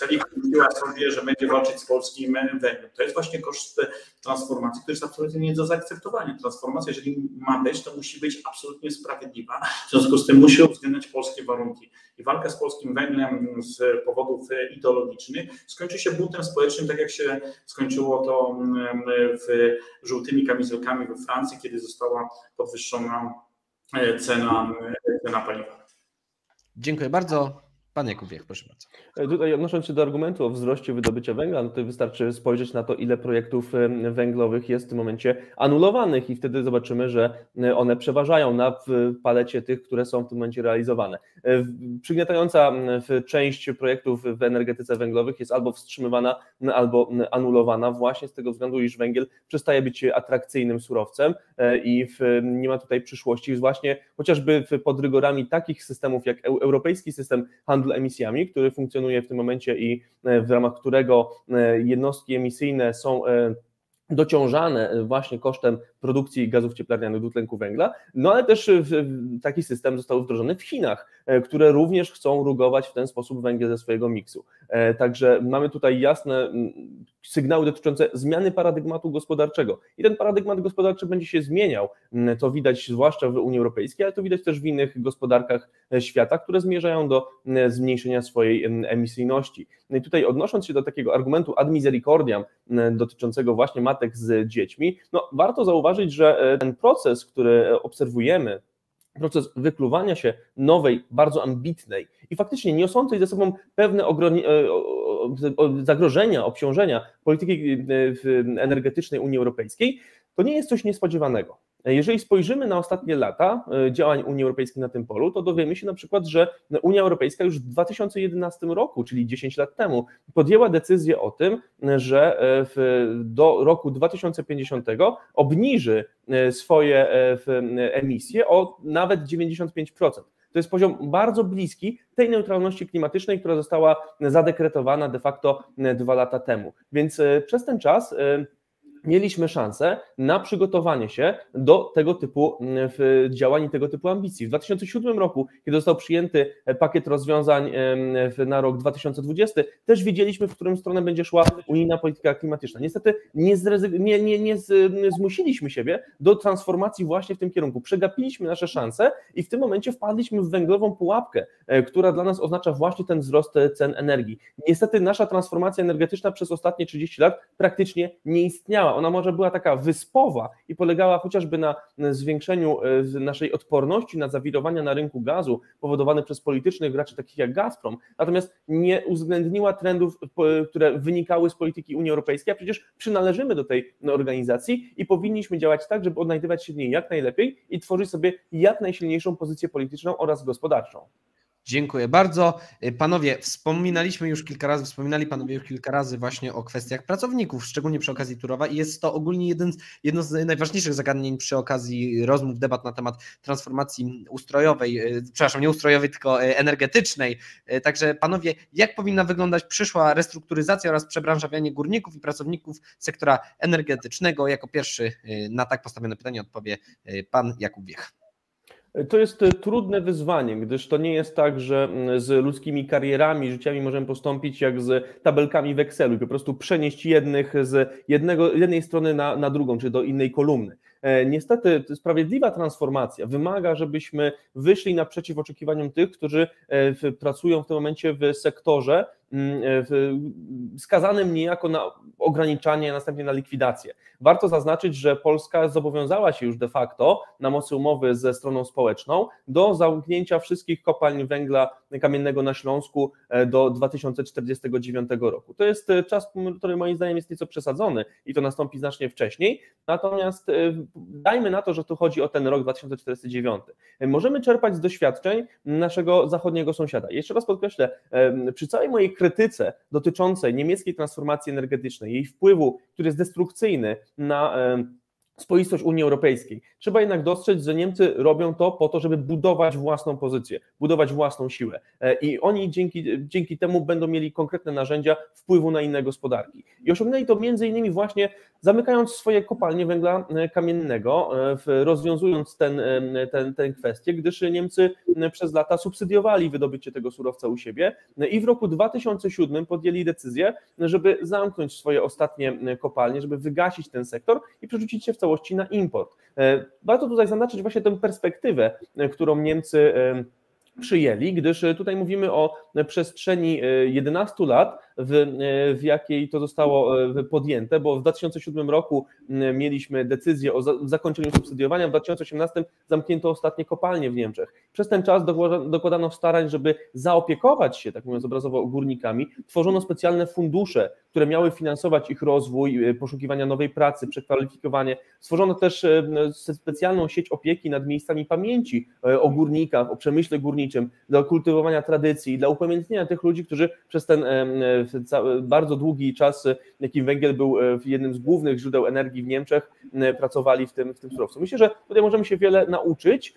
Brukseli mówiła sobie, że będzie walczyć z polskim węglem. To jest właśnie koszt transformacji, który jest absolutnie nie do zaakceptowania. Transformacja, jeżeli ma być, to musi być absolutnie sprawiedliwa. W związku z tym musi uwzględniać polskie warunki. I walka z polskim węglem z powodów ideologicznych skończy się buntem społecznym, tak jak się skończyło to w żółtymi kamizelkami we Francji, kiedy została podwyższona cena, cena paliwa. Dziękuję bardzo. Pan Jakub Wiech, proszę bardzo. E, tutaj odnosząc się do argumentu o wzroście wydobycia węgla, no to wystarczy spojrzeć na to, ile projektów węglowych jest w tym momencie anulowanych i wtedy zobaczymy, że e, one przeważają na palecie tych, które są w tym momencie realizowane. E, przygniatająca część projektów w energetyce węglowych jest albo wstrzymywana, albo anulowana właśnie z tego względu, iż węgiel przestaje być atrakcyjnym surowcem i nie ma tutaj przyszłości, właśnie chociażby pod rygorami takich systemów jak europejski system handlu handlu emisjami, który funkcjonuje w tym momencie i e, w ramach którego e, jednostki emisyjne są e, dociążane właśnie kosztem produkcji gazów cieplarnianych dwutlenku węgla, no ale też taki system został wdrożony w Chinach, które również chcą rugować w ten sposób węgiel ze swojego miksu. Także mamy tutaj jasne sygnały dotyczące zmiany paradygmatu gospodarczego. I ten paradygmat gospodarczy będzie się zmieniał. To widać zwłaszcza w Unii Europejskiej, ale to widać też w innych gospodarkach e, świata, które zmierzają do zmniejszenia swojej emisyjności. No i tutaj odnosząc się do takiego argumentu ad misericordiam dotyczącego właśnie matek z dziećmi, no warto zauważyć, że e, ten proces, który e, obserwujemy proces wykluwania się nowej, bardzo ambitnej i faktycznie niosącej ze sobą pewne zagrożenia, obciążenia polityki energetycznej Unii Europejskiej, to nie jest coś niespodziewanego. Jeżeli spojrzymy na ostatnie lata e, działań Unii Europejskiej na tym polu, to dowiemy się na przykład, że Unia Europejska już w 2011 roku, czyli 10 lat temu, podjęła decyzję o tym, że e, do roku 2050 obniży e, swoje emisje o nawet 95%. To jest poziom bardzo bliski tej neutralności klimatycznej, która została zadekretowana de facto dwa lata temu. Więc przez ten czas mieliśmy szansę na przygotowanie się do tego typu mm, działań i tego typu ambicji. W 2007 roku, kiedy został przyjęty pakiet rozwiązań na rok 2020, też wiedzieliśmy, w którą stronę będzie szła unijna polityka klimatyczna. Niestety nie, nie, nie, nie zmusiliśmy siebie do transformacji właśnie w tym kierunku. Przegapiliśmy nasze szanse i w tym momencie wpadliśmy w węglową pułapkę, e, która dla nas oznacza właśnie ten wzrost cen energii. Niestety nasza transformacja energetyczna przez ostatnie 30 lat praktycznie nie istniała ona może była taka wyspowa i polegała chociażby na zwiększeniu e, naszej odporności na zawirowania na rynku gazu powodowane przez politycznych graczy takich jak Gazprom, natomiast nie uwzględniła trendów, które wynikały z polityki Unii Europejskiej, a przecież przynależymy do tej organizacji i powinniśmy działać tak, żeby odnajdywać się w niej jak najlepiej i tworzyć sobie jak najsilniejszą pozycję polityczną oraz gospodarczą. Dziękuję bardzo. Y, panowie, wspominaliśmy już kilka razy, wspominali panowie już kilka razy właśnie o kwestiach pracowników, szczególnie przy okazji Turowa i jest to ogólnie jeden, jedno z najważniejszych zagadnień przy okazji rozmów, debat na temat transformacji ustrojowej, y, przepraszam, nie ustrojowej, tylko y, energetycznej. Także panowie, jak powinna wyglądać przyszła restrukturyzacja oraz przebranżawianie górników i pracowników sektora energetycznego? Jako pierwszy na tak postawione pytanie odpowie pan Jakub Wiech. To jest e, trudne wyzwanie, gdyż to nie jest tak, że mm, z ludzkimi karierami, życiami możemy postąpić jak z tabelkami w Excelu i po prostu przenieść jednych z jednego, jednej strony na, na drugą, czy do innej kolumny. E, niestety sprawiedliwa transformacja wymaga, żebyśmy wyszli naprzeciw oczekiwaniom tych, którzy e, pracują w tym momencie w sektorze, skazanym niejako na ograniczanie, następnie na likwidację. Warto zaznaczyć, że Polska zobowiązała się już de facto na mocy umowy ze stroną społeczną do zamknięcia wszystkich kopalń węgla kamiennego na Śląsku e, do 2049 roku. To jest e, czas, który moim zdaniem jest nieco przesadzony i to nastąpi znacznie wcześniej. Natomiast e, dajmy na to, że tu chodzi o ten rok 2049. Możemy czerpać z doświadczeń naszego zachodniego sąsiada. Jeszcze raz podkreślę, przy całej mojej krytyce dotyczącej niemieckiej transformacji energetycznej, jej wpływu, który jest destrukcyjny na spoistość Unii Europejskiej. Trzeba jednak dostrzec, że Niemcy robią to po to, żeby budować własną pozycję, budować własną siłę e, i oni dzięki, dzięki temu będą mieli konkretne narzędzia wpływu na inne gospodarki. I osiągnęli to między innymi właśnie zamykając swoje kopalnie węgla e, kamiennego, e, rozwiązując ten, ten, ten kwestię, gdyż Niemcy przez lata subsydiowali wydobycie tego surowca u siebie i w roku 2007 podjęli decyzję, żeby zamknąć swoje ostatnie kopalnie, żeby wygasić ten sektor i przerzucić się w całość całości na import. E, warto tutaj zaznaczyć właśnie tę perspektywę, e, którą Niemcy e, przyjęli, gdyż tutaj mówimy o przestrzeni 11 lat, w, w jakiej to zostało podjęte, bo w 2007 roku mieliśmy decyzję o zakończeniu subsydiowania, w 2018 zamknięto ostatnie kopalnie w Niemczech. Przez ten czas dokładano starań, żeby zaopiekować się, tak mówiąc obrazowo, górnikami. Tworzono specjalne fundusze, które miały finansować ich rozwój, poszukiwania nowej pracy, przekwalifikowanie. Stworzono też specjalną sieć opieki nad miejscami pamięci o górnikach, o przemyśle górniczym, dla kultywowania tradycji, dla upamiętnienia tych ludzi, którzy przez ten bardzo długi czas, jaki węgiel był jednym z głównych źródeł energii w Niemczech, pracowali w tym, w tym surowcu. Myślę, że tutaj możemy się wiele nauczyć.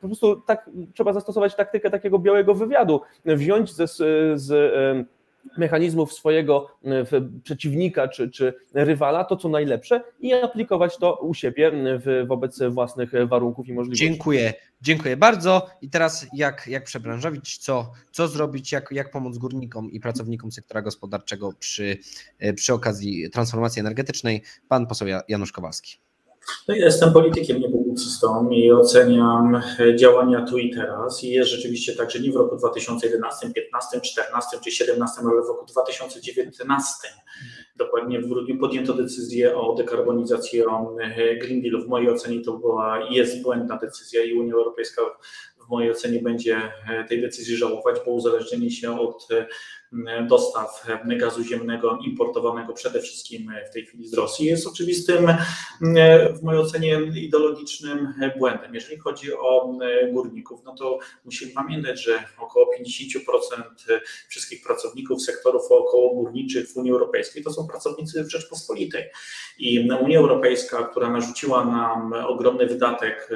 Po prostu tak trzeba zastosować taktykę takiego białego wywiadu, wziąć ze, z mechanizmów swojego przeciwnika czy, czy rywala to, co najlepsze i aplikować to u siebie w, wobec własnych warunków i możliwości. Dziękuję, dziękuję bardzo. I teraz jak, jak przebranżowić, co, co zrobić, jak, jak pomóc górnikom i pracownikom sektora gospodarczego przy, przy okazji transformacji energetycznej? Pan poseł Janusz Kowalski. No ja jestem politykiem, nie publicystą i oceniam działania tu i teraz. I jest rzeczywiście tak, że nie w roku 2011, 15, 14 czy 2017, ale w roku 2019, dokładnie w grudniu, podjęto decyzję o dekarbonizacji o Green Dealu. W mojej ocenie to była jest błędna decyzja i Unia Europejska w mojej ocenie będzie tej decyzji żałować, bo uzależnienie się od dostaw gazu ziemnego importowanego przede wszystkim w tej chwili z Rosji jest oczywistym, w mojej ocenie, ideologicznym błędem. Jeżeli chodzi o górników, no to musimy pamiętać, że około 50% wszystkich pracowników sektorów okołogórniczych w Unii Europejskiej to są pracownicy w Rzeczpospolitej. I Unia Europejska, która narzuciła nam ogromny wydatek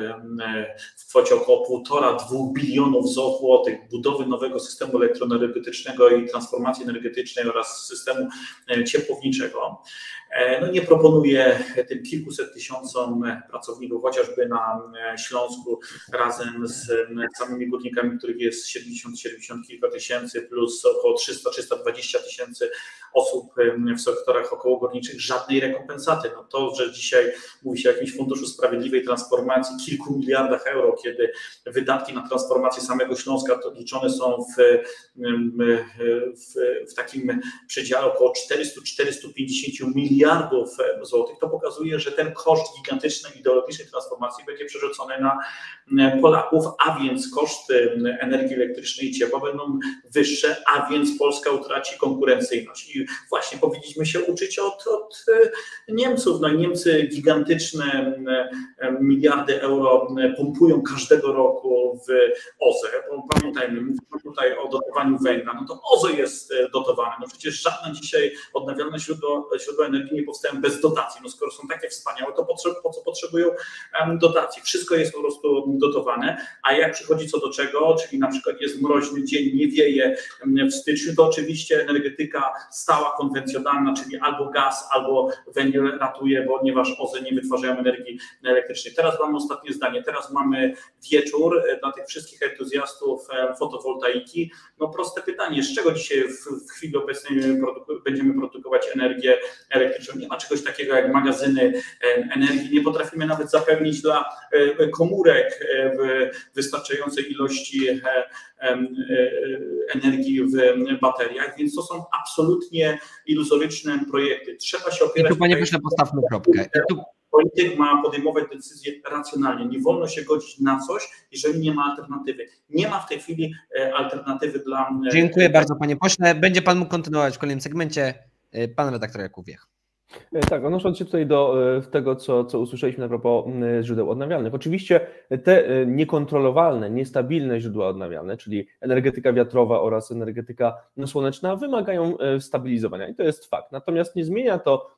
w kwocie około 1,5-2 bilionów złotych budowy nowego systemu elektroenergetycznego i transformacji energetycznej oraz systemu e, ciepłowniczego. E, no nie proponuje tym kilkuset tysiącom pracowników, chociażby na e, Śląsku, razem z samymi górnikami, których jest 70-70 kilka tysięcy, plus około 300-320 tysięcy osób w sektorach okołogórniczych, żadnej rekompensaty. No to, że dzisiaj mówi się o jakimś funduszu sprawiedliwej transformacji, kilku miliardach euro, kiedy wydatki na transformację samego Śląska to liczone są w, w, w takim przedziale około 400-450 miliardów złotych, to pokazuje, że ten koszt gigantycznej ideologicznej transformacji będzie przerzucony na Polaków, a więc koszty energii elektrycznej i ciepła będą wyższe, a więc Polska utraci konkurencyjność. I właśnie powinniśmy się uczyć od, od Niemców. No Niemcy gigantyczne miliardy euro pompują każdego roku w OZE, pamiętajmy, mówimy tutaj o dotowaniu węgla, no to OZE jest dotowane. No przecież żadne dzisiaj odnawialne źródła energii nie powstają bez dotacji. No skoro są takie wspaniałe, to po co potrzebują dotacji? Wszystko jest po prostu dotowane, a jak przychodzi co do czego, czyli na przykład jest mroźny dzień, nie wieje w styczniu, to oczywiście energetyka stała, konwencjonalna, czyli albo gaz, albo węgiel ratuje, ponieważ OZE nie wytwarzają energii elektrycznej. Teraz mamy ostatnie zdanie, teraz mamy wieczór e, dla tych wszystkich entuzjastów fotowoltaiki. No proste pytanie, z czego dzisiaj w, chwili obecnej będziemy produkować energię elektryczną? Nie ma czegoś takiego jak magazyny e, energii, nie potrafimy nawet zapewnić dla komórek w wystarczającej ilości energii w bateriach, więc to są absolutnie iluzoryczne projekty. Trzeba się opierać... I tu panie pośle postawmy kropkę. Polityk ma podejmować decyzje racjonalnie. Nie wolno się godzić na coś, jeżeli nie ma alternatywy. Nie ma w tej chwili e, alternatywy dla. E, Dziękuję bardzo, panie pośle. Będzie pan mógł kontynuować w kolejnym segmencie. E, pan redaktor Jakub Wiech. Tak, odnosząc się tutaj do tego, co, co usłyszeliśmy na propos źródeł odnawialnych. Oczywiście te niekontrolowalne, niestabilne źródła odnawialne, czyli energetyka wiatrowa oraz energetyka słoneczna, wymagają stabilizowania i to jest fakt. Natomiast nie zmienia to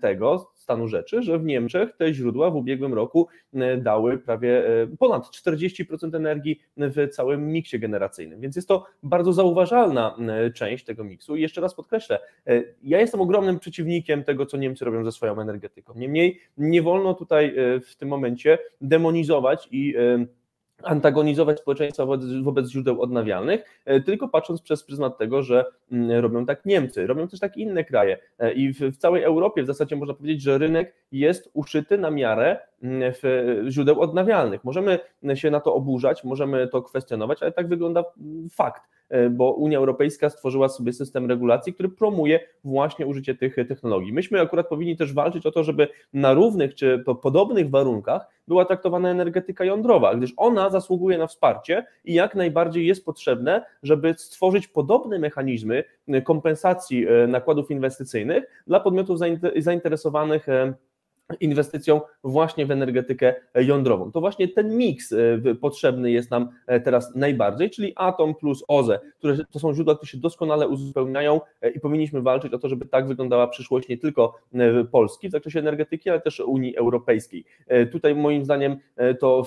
tego, stanu rzeczy, że w Niemczech te źródła w ubiegłym roku e, dały prawie e, ponad 40% energii w całym miksie generacyjnym, więc jest to bardzo zauważalna e, część tego miksu. I jeszcze raz podkreślę, ja jestem ogromnym przeciwnikiem tego, co Niemcy robią ze swoją energetyką. Niemniej nie wolno tutaj w tym momencie demonizować i antagonizować społeczeństwa wobec, źródeł odnawialnych, e, tylko patrząc przez pryzmat tego, że mm, robią tak Niemcy, robią też tak inne kraje e, i w, w całej Europie w zasadzie można powiedzieć, że rynek jest uszyty na miarę mm, źródeł odnawialnych. Możemy się na to oburzać, możemy to kwestionować, ale tak wygląda mm, fakt. E, bo Unia Europejska stworzyła sobie system regulacji, który promuje właśnie użycie tych technologii. Myśmy akurat powinni też walczyć o to, żeby na równych czy podobnych warunkach była traktowana energetyka jądrowa, gdyż ona zasługuje na wsparcie i jak najbardziej jest potrzebne, żeby stworzyć podobne mechanizmy kompensacji e, nakładów inwestycyjnych dla podmiotów zainteresowanych e, inwestycją właśnie w energetykę jądrową. To właśnie ten miks e, potrzebny jest nam e, teraz najbardziej, czyli atom plus OZE, które to są źródła, które się doskonale uzupełniają e, i powinniśmy walczyć o to, żeby tak wyglądała przyszłość nie tylko Polski w zakresie energetyki, ale też Unii Europejskiej. Tutaj moim zdaniem to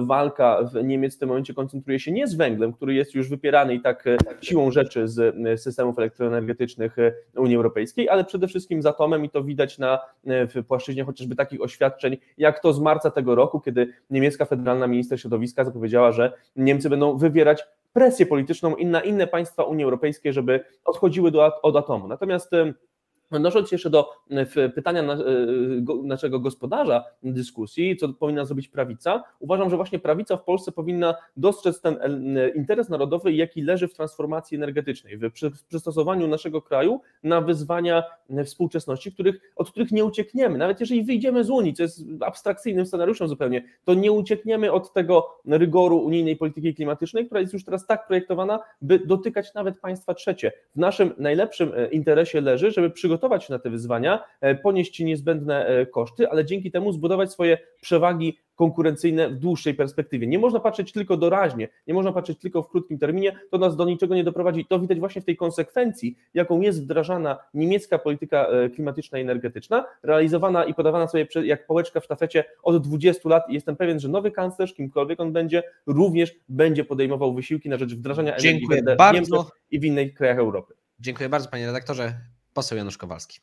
walka w Niemiec w tym momencie koncentruje się nie z węglem, który jest już wypierany i tak siłą rzeczy z systemów elektroenergetycznych Unii Europejskiej, ale przede wszystkim z atomem i to widać na w płaszczyźnie chociaż chociażby takich oświadczeń, jak to z marca tego roku, kiedy niemiecka federalna minister środowiska zapowiedziała, że Niemcy będą wywierać presję polityczną na inne państwa Unii Europejskiej, żeby odchodziły do, od atomu. Natomiast Odnosząc się jeszcze do e, pytania e, naszego gospodarza dyskusji, co powinna zrobić prawica, uważam, że właśnie prawica w Polsce powinna dostrzec ten e, interes narodowy, jaki leży w transformacji energetycznej, w przystosowaniu naszego kraju na wyzwania współczesności, których, od których nie uciekniemy. Nawet jeżeli wyjdziemy z Unii, co jest abstrakcyjnym scenariuszem zupełnie, to nie uciekniemy od tego rygoru unijnej polityki klimatycznej, która jest już teraz tak projektowana, by dotykać nawet państwa trzecie. W naszym najlepszym interesie leży, żeby przygotować przygotować się na te wyzwania, e, ponieść niezbędne e, koszty, ale dzięki temu zbudować swoje przewagi konkurencyjne w dłuższej perspektywie. Nie można patrzeć tylko doraźnie, nie można patrzeć tylko w krótkim terminie, to nas do niczego nie doprowadzi. To widać właśnie w tej konsekwencji, jaką jest wdrażana niemiecka polityka e, klimatyczna i energetyczna, realizowana i podawana sobie jak pałeczka w sztafecie od 20 lat i jestem pewien, że nowy kanclerz, kimkolwiek on będzie, również będzie podejmował wysiłki na rzecz wdrażania Dziękuję energii w Niemczech i w innych krajach Europy. Dziękuję bardzo panie redaktorze. Poseł Janusz Kowalski.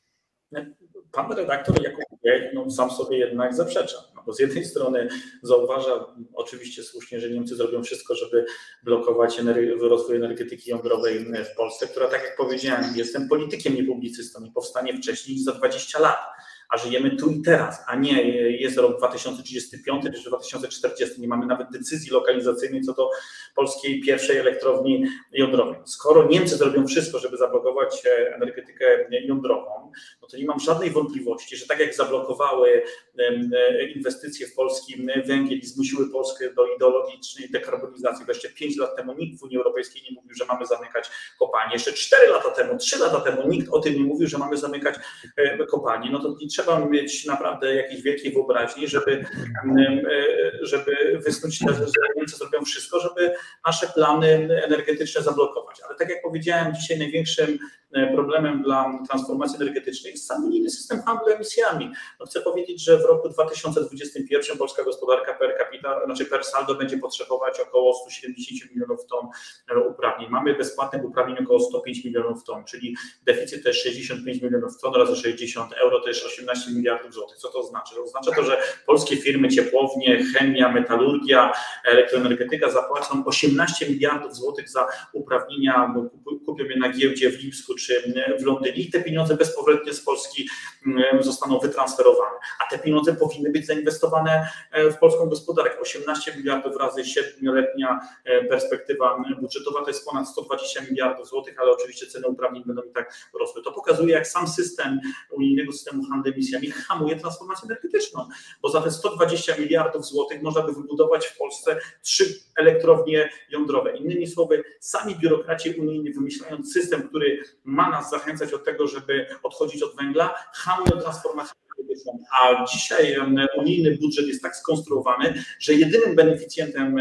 Pan redaktor Jakub no, sam sobie jednak zaprzecza, no, bo z jednej strony zauważa oczywiście słusznie, że Niemcy zrobią wszystko, żeby blokować rozwój energetyki jądrowej w Polsce, która tak jak powiedziałem, jestem politykiem, nie publicystą i powstanie wcześniej niż za 20 lat a żyjemy tu i teraz, a nie jest rok 2035 czy 2040. Nie mamy nawet decyzji lokalizacyjnej co do polskiej pierwszej elektrowni jądrowej. Skoro Niemcy zrobią wszystko, żeby zablokować e, energetykę jądrową, no to nie mam żadnej wątpliwości, że tak jak zablokowały e, inwestycje w polski węgiel i zmusiły Polskę do ideologicznej dekarbonizacji, jeszcze 5 lat temu nikt w Unii Europejskiej nie mówił, że mamy zamykać kopalnie. Jeszcze 4 lata temu, 3 lata temu nikt o tym nie mówił, że mamy zamykać e, kopalnie. No to nie trzeba mieć naprawdę jakiejś wielkiej wyobraźni, żeby, żeby wysnuć te Niemcy zrobią wszystko, żeby nasze plany energetyczne zablokować. Ale tak jak powiedziałem, dzisiaj największym E, problemem dla transformacji energetycznej jest sam unijny system handlu emisjami. No chcę powiedzieć, że w roku 2021 polska gospodarka per capita, znaczy per saldo będzie potrzebować około 170 milionów ton e, uprawnień. Mamy bezpłatnych uprawnień około 105 milionów ton, czyli deficyt to jest 65 milionów ton razy 60 euro to jest 18 miliardów złotych. Co to oznacza? Oznacza to, że polskie firmy, ciepłownie, chemia, metalurgia, elektroenergetyka zapłacą 18 miliardów złotych za uprawnienia, bo kupią je na giełdzie w Lipsku przy, w Londynie i te pieniądze bezpowrotnie z Polski zostaną wytransferowane. A te pieniądze powinny być zainwestowane w polską gospodarkę. 18 miliardów razy 7-letnia perspektywa budżetowa to jest ponad 120 miliardów złotych, ale oczywiście ceny uprawnień będą i tak rosły. To pokazuje, jak sam system unijnego systemu handlu emisjami hamuje transformację energetyczną, bo za te 120 miliardów złotych można by wybudować w Polsce trzy elektrownie jądrowe. Innymi słowy, sami biurokraci unijni wymyślając system, który ma nas zachęcać od tego, żeby odchodzić od węgla, hamują transformację a dzisiaj unijny budżet jest tak skonstruowany, że jedynym beneficjentem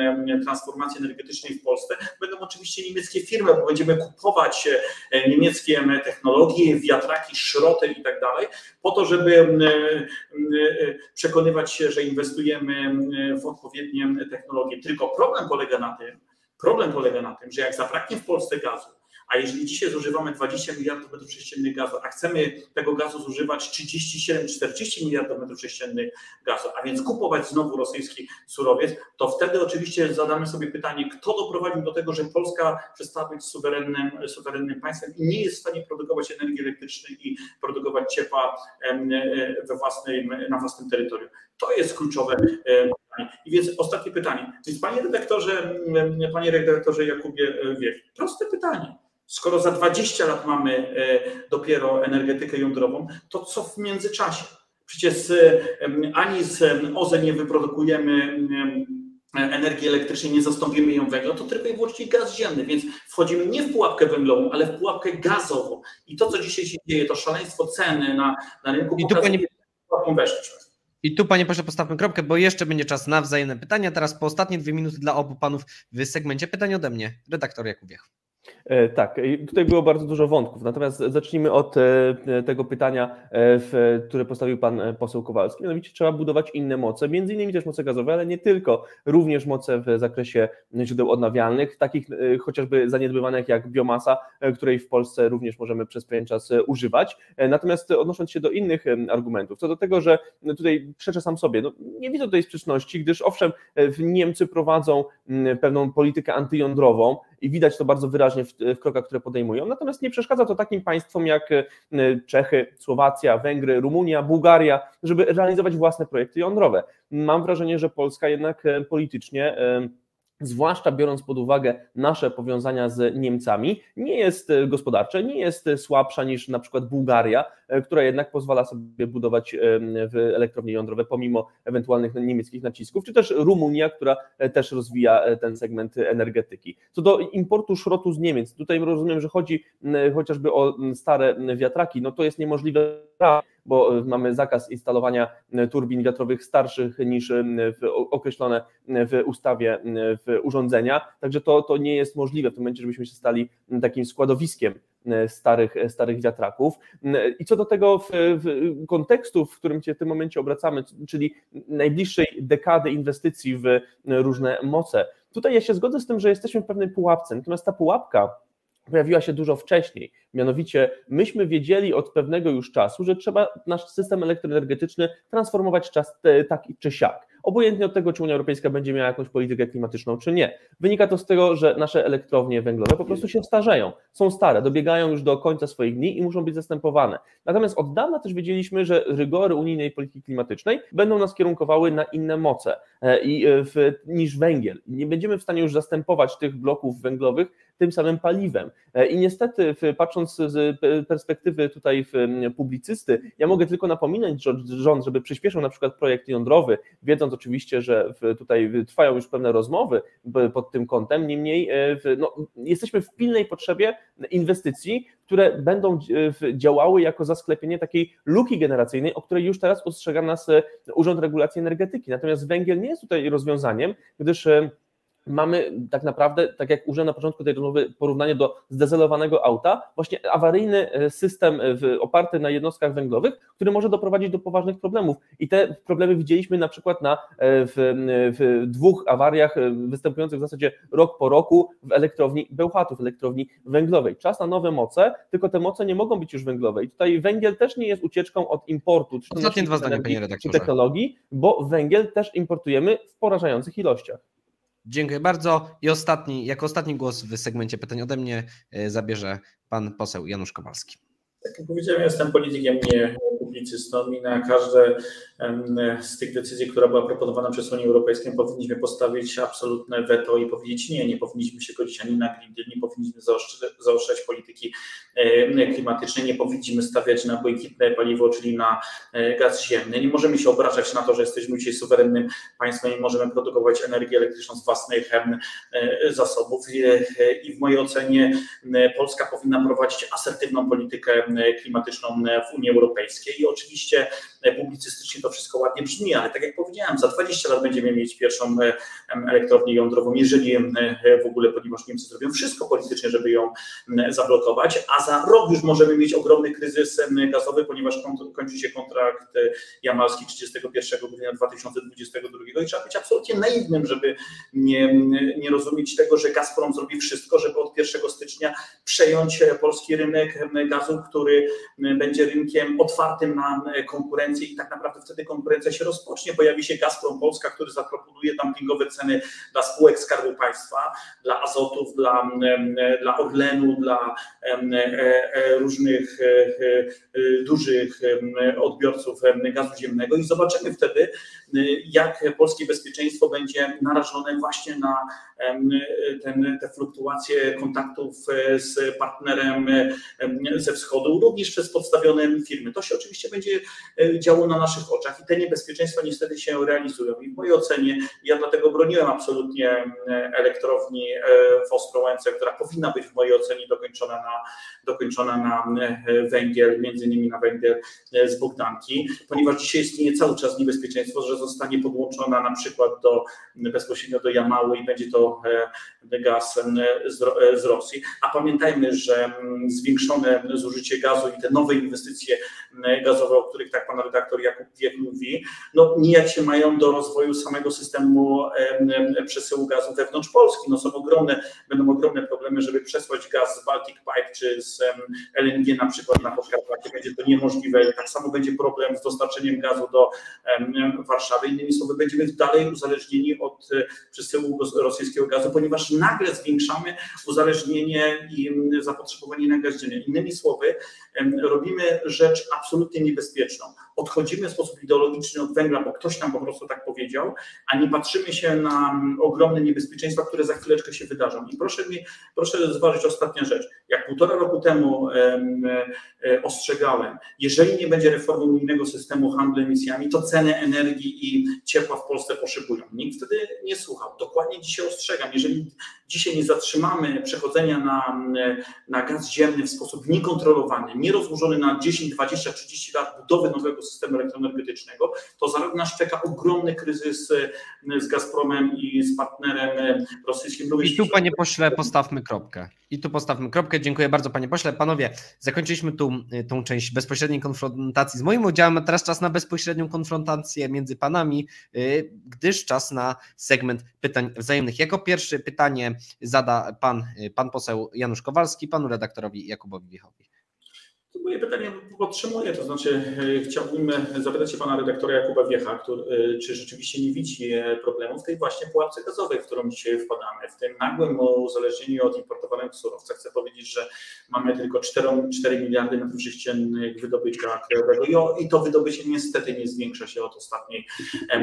transformacji energetycznej w Polsce będą oczywiście niemieckie firmy, bo będziemy kupować e, niemieckie technologie, wiatraki, szroty i tak dalej, po to, żeby e, przekonywać się, że inwestujemy w odpowiednie technologie. Tylko problem polega na tym, problem polega na tym, że jak zabraknie w Polsce gazu, a jeżeli dzisiaj zużywamy 20 miliardów metrów sześciennych gazu, a chcemy tego gazu zużywać 37-40 miliardów metrów sześciennych gazu, a więc kupować znowu rosyjski surowiec, to wtedy oczywiście zadamy sobie pytanie, kto doprowadził do tego, że Polska przestała być suwerennym, suwerennym państwem i nie jest w stanie produkować energii elektrycznej i produkować ciepła we własnym, na własnym terytorium. To jest kluczowe pytanie. I więc ostatnie pytanie. Więc panie redaktorze, panie redaktorze Jakubie Wiech, proste pytanie. Skoro za 20 lat mamy e, dopiero energetykę jądrową, to co w międzyczasie? Przecież e, ani z OZE nie wyprodukujemy energii elektrycznej, nie zastąpimy ją węglem, to tylko i wyłącznie gaz ziemny, więc wchodzimy nie w pułapkę węglową, ale w pułapkę gazową. I to, co dzisiaj się dzieje, to szaleństwo ceny na, na rynku, I tu, panie, I tu, panie proszę, postawmy kropkę, bo jeszcze będzie czas na wzajemne pytania. Teraz po ostatnie dwie minuty dla obu panów w segmencie pytań ode mnie, redaktor Jakubiech. E, tak, tutaj było bardzo dużo wątków, natomiast zacznijmy od e, tego pytania, e, które postawił pan poseł Kowalski. Mianowicie trzeba budować inne moce, między innymi też moce gazowe, ale nie tylko, również moce w zakresie źródeł odnawialnych, takich chociażby zaniedbywanych jak biomasa, której w Polsce również możemy przez pewien czas używać. Natomiast odnosząc się do innych argumentów, co do tego, że tutaj przeczę sam sobie, no nie widzę tutaj sprzeczności, gdyż owszem, Niemcy prowadzą pewną politykę antyjądrową i widać to bardzo wyraźnie w, w krokach, które podejmują. Natomiast nie przeszkadza to takim państwom jak e, Czechy, Słowacja, Węgry, Rumunia, Bułgaria, żeby realizować własne projekty jądrowe. Mam wrażenie, że Polska jednak e, politycznie e, zwłaszcza biorąc pod uwagę nasze powiązania z Niemcami, nie jest gospodarcze, nie jest słabsza niż na przykład Bułgaria, która jednak pozwala sobie budować elektrownie jądrowe pomimo ewentualnych niemieckich nacisków, czy też Rumunia, która też rozwija ten segment energetyki. Co do importu szrotu z Niemiec, tutaj rozumiem, że chodzi chociażby o stare wiatraki, no to jest niemożliwe bo mamy zakaz instalowania turbin wiatrowych starszych niż określone w ustawie w urządzenia, także to, to nie jest możliwe w tym momencie, żebyśmy się stali takim składowiskiem starych, starych wiatraków. I co do tego w, w kontekstu, w którym się w tym momencie obracamy, czyli najbliższej dekady inwestycji w różne moce, tutaj ja się zgodzę z tym, że jesteśmy w pewnej pułapce, natomiast ta pułapka pojawiła się dużo wcześniej. Mianowicie myśmy wiedzieli od pewnego już czasu, że trzeba nasz system elektroenergetyczny transformować czas tak czy siak obojętnie od tego, czy Unia Europejska będzie miała jakąś politykę klimatyczną, czy nie. Wynika to z tego, że nasze elektrownie węglowe po prostu się starzeją, są stare, dobiegają już do końca swoich dni i muszą być zastępowane. Natomiast od dawna też wiedzieliśmy, że rygory unijnej polityki klimatycznej będą nas kierunkowały na inne moce e, i e, niż węgiel. Nie będziemy w stanie już zastępować tych bloków węglowych tym samym paliwem. E, I niestety, patrząc z perspektywy tutaj publicysty, ja mogę tylko napominać rząd, żeby przyspieszył na przykład projekt jądrowy, wiedząc, oczywiście, że tutaj trwają już pewne rozmowy pod tym kątem, niemniej e, no, jesteśmy w pilnej potrzebie inwestycji, które będą e, działały jako zasklepienie takiej luki generacyjnej, o której już teraz ostrzega nas Urząd Regulacji Energetyki. Natomiast węgiel nie jest tutaj rozwiązaniem, gdyż mamy tak naprawdę, tak jak użyłem na początku tej rozmowy, porównanie do zdezelowanego auta, właśnie awaryjny e, system e, oparty na jednostkach węglowych, który może doprowadzić do poważnych problemów. I te problemy widzieliśmy na przykład na, e, w, w dwóch awariach występujących w zasadzie rok po roku w elektrowni Bełchatów, elektrowni węglowej. Czas na nowe moce, tylko te moce nie mogą być już węglowe. I tutaj węgiel też nie jest ucieczką od importu, Ostatnie dwa zdania, panie redaktorze. technologii, bo węgiel też importujemy w porażających ilościach. Dziękuję bardzo. I ostatni, jako ostatni głos w segmencie pytań ode mnie zabierze pan poseł Janusz Kowalski. Tak jak powiedziałem, jestem politykiem, nie publicystą i na każde z tych decyzji, która była proponowana przez Unię Europejską, powinniśmy postawić absolutne weto i powiedzieć nie, nie powinniśmy się godzić ani na Green nie powinniśmy zaostrzać polityki klimatycznej, nie powinniśmy stawiać na błękitne paliwo, czyli na e, gaz ziemny. Nie możemy się obrażać na to, że jesteśmy dzisiaj suwerennym państwem i możemy produkować energię elektryczną z własnych e, zasobów i w mojej ocenie Polska powinna prowadzić asertywną politykę klimatyczną w Unii Europejskiej i oczywiście publicystycznie to wszystko ładnie brzmi, ale tak jak powiedziałem, za 20 lat będziemy mieć pierwszą elektrownię jądrową, jeżeli w ogóle, ponieważ Niemcy zrobią wszystko politycznie, żeby ją zablokować, a za rok już możemy mieć ogromny kryzys gazowy, ponieważ kończy się kontrakt jamalski 31 grudnia 2022 i trzeba być absolutnie naiwnym, żeby nie, nie rozumieć tego, że Gazprom zrobi wszystko, żeby od 1 stycznia przejąć polski rynek gazu, który będzie rynkiem otwartym na konkurencję i tak naprawdę wtedy konkurencja się rozpocznie. Pojawi się Gazprom Polska, który zaproponuje dumpingowe ceny dla spółek Skarbu Państwa, dla Azotów, dla, dla Orlenu, dla e, e, różnych e, dużych odbiorców gazu ziemnego i zobaczymy wtedy, jak polskie bezpieczeństwo będzie narażone właśnie na ten, te fluktuacje kontaktów z partnerem ze wschodu, również przez podstawione firmy. To się oczywiście będzie działo na naszych oczach i te niebezpieczeństwa niestety się realizują. I w mojej ocenie, ja dlatego broniłem absolutnie elektrowni e, w Ostrołęce, która powinna być w mojej ocenie dokończona na, dokończona na węgiel, między innymi na węgiel e, z Bogdanki, ponieważ dzisiaj istnieje cały czas niebezpieczeństwo, że zostanie podłączona na przykład do, bezpośrednio do Jamały i będzie to e, gaz z, z Rosji. A pamiętajmy, że mm, zwiększone zużycie gazu i te nowe inwestycje gazowe, o których tak pan redaktor Jakub Wiek mówi, no nijak się mają do rozwoju samego systemu przesyłu gazu wewnątrz Polski. No są ogromne, będą ogromne problemy, żeby przesłać gaz z Baltic Pipe czy z LNG na przykład na Podkarpacie. Będzie to niemożliwe. Tak samo będzie problem z dostarczeniem gazu do Warszawy. Innymi słowy, będziemy dalej uzależnieni od e, przesyłu rosyjskiego gazu, ponieważ nagle zwiększamy uzależnienie i zapotrzebowanie na gaz ziemny. Innymi słowy, robimy rzecz absolutnie niebezpieczną. Odchodzimy w sposób ideologiczny od węgla, bo ktoś nam po prostu tak powiedział, a nie patrzymy się na ogromne niebezpieczeństwa, które za chwileczkę się wydarzą. I proszę mi, proszę zważyć ostatnia rzecz. Jak półtora roku temu e, ostrzegałem, jeżeli nie będzie reformy unijnego systemu handlu emisjami, to ceny energii i ciepła w Polsce poszybują. Nikt wtedy nie słuchał. Dokładnie dzisiaj ostrzegam, jeżeli dzisiaj nie zatrzymamy przechodzenia na, na gaz ziemny w sposób niekontrolowany, nierozłożony na 10, 20, 30 lat budowy nowego systemu elektroenergetycznego, to za rok nas czeka ogromny kryzys e, z Gazpromem i z partnerem e, rosyjskim. I tu, panie pośle, postawmy kropkę. I tu postawmy kropkę. Dziękuję bardzo, panie pośle. Panowie, zakończyliśmy tu e, tą część bezpośredniej konfrontacji z moim udziałem, a teraz czas na bezpośrednią konfrontację między panami, gdyż czas na segment pytań wzajemnych. Jako pierwszy pytanie zada pan, pan poseł Janusz Kowalski, panu redaktorowi Jakubowi Wiechowi. Moje pytanie podtrzymuję, to znaczy e, chciałbym zapytać się pana redaktora Jakuba Wiecha, który, e, czy rzeczywiście nie widzi e, problemu tej właśnie pułapce gazowej, w którą dzisiaj wpadamy, w tym nagłym uzależnieniu od importowanych surowców. Chcę powiedzieć, że mamy tylko 4, 4 miliardy metrów sześciennych wydobycia krajowego i to wydobycie niestety nie zwiększa się od ostatniej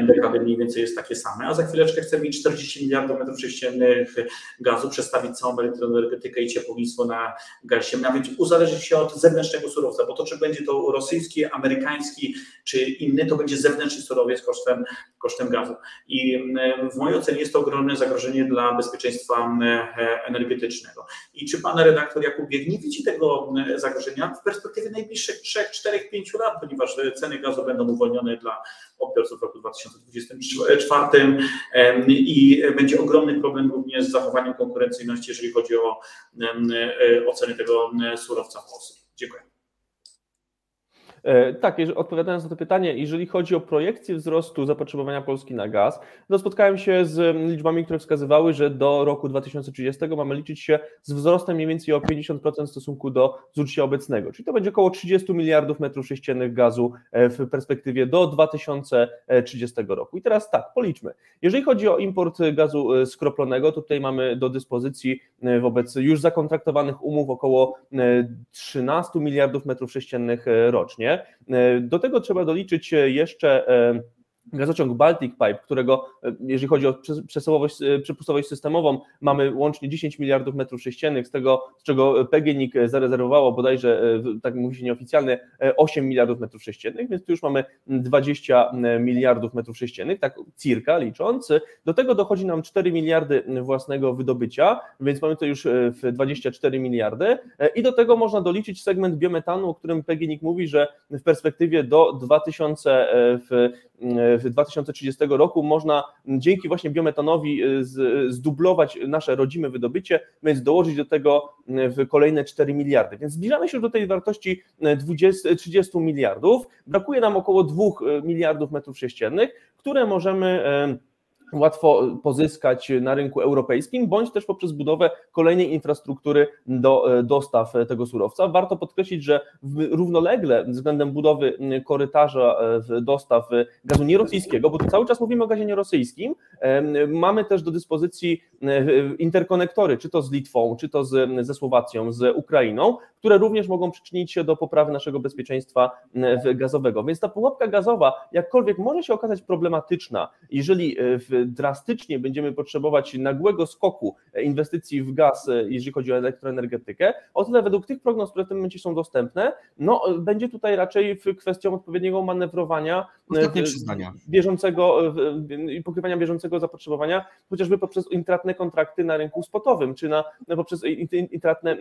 dekady, mniej więcej jest takie same, a za chwileczkę chcemy mieć 40 miliardów metrów sześciennych gazu, przestawić całą elektroenergetykę i ciepłownictwo na gaz ziemny, a więc uzależnić się od zewnętrznego surowca, bo to czy będzie to rosyjski, amerykański czy inny, to będzie zewnętrzny surowiec kosztem, kosztem gazu. I w mojej ocenie jest to ogromne zagrożenie dla bezpieczeństwa mm, energetycznego. I czy pan redaktor Jakub Bieg nie widzi tego mm, zagrożenia w perspektywie najbliższych 3, 4, 5 lat, ponieważ ceny gazu będą uwolnione dla odbiorców w roku 2024 i będzie ogromny problem również z zachowaniem konkurencyjności, jeżeli chodzi o oceny tego surowca w Polsce. Dziękuję. E, tak, odpowiadając na to pytanie, jeżeli chodzi o projekcję wzrostu zapotrzebowania Polski na gaz, to spotkałem się z liczbami, które wskazywały, że do roku 2030 mamy liczyć się z wzrostem mniej więcej o 50% w stosunku do zużycia obecnego, czyli to będzie około 30 miliardów metrów sześciennych gazu e, w perspektywie do 2030 roku. I teraz tak, policzmy. Jeżeli chodzi o import gazu e, skroplonego, to tutaj mamy do dyspozycji wobec już zakontraktowanych umów około 13 miliardów metrów sześciennych rocznie. E, do tego trzeba doliczyć jeszcze e, Gazociąg Baltic Pipe, którego e, jeżeli chodzi o przesyłowość, e, przepustowość systemową, mamy łącznie 10 miliardów metrów sześciennych, z tego, z czego PGNiG zarezerwowało bodajże, e, tak mówi się nieoficjalnie, 8 miliardów metrów sześciennych, więc tu już mamy 20 miliardów metrów sześciennych, tak circa licząc. Do tego dochodzi nam 4 miliardy własnego wydobycia, więc mamy to już w 24 miliardy i do tego można doliczyć segment biometanu, o którym PGNiG mówi, że w perspektywie do 2000 w 2030 roku można dzięki właśnie biometanowi y, zdublować nasze rodzime wydobycie, więc dołożyć do tego y, kolejne 4 miliardy. Więc zbliżamy się do tej wartości 20, y, 30 miliardów. Brakuje nam około 2 miliardów metrów sześciennych, które możemy łatwo pozyskać na rynku europejskim, bądź też poprzez budowę kolejnej infrastruktury do dostaw tego surowca. Warto podkreślić, że równolegle względem budowy korytarza e, dostaw gazu nierosyjskiego, bo tu cały czas mówimy o gazie nierosyjskim, mamy też do dyspozycji e, interkonektory, czy to z Litwą, czy to z, ze Słowacją, z Ukrainą, które również mogą przyczynić się do poprawy naszego bezpieczeństwa gazowego. Więc ta pułapka gazowa, jakkolwiek może się okazać problematyczna, jeżeli e, w drastycznie będziemy potrzebować nagłego skoku inwestycji w gaz, jeżeli chodzi o elektroenergetykę, o tyle według tych prognoz, które w tym momencie są dostępne, no będzie tutaj raczej kwestią odpowiedniego manewrowania bieżącego i pokrywania bieżącego zapotrzebowania, chociażby poprzez intratne kontrakty na rynku spotowym, czy na, poprzez intratne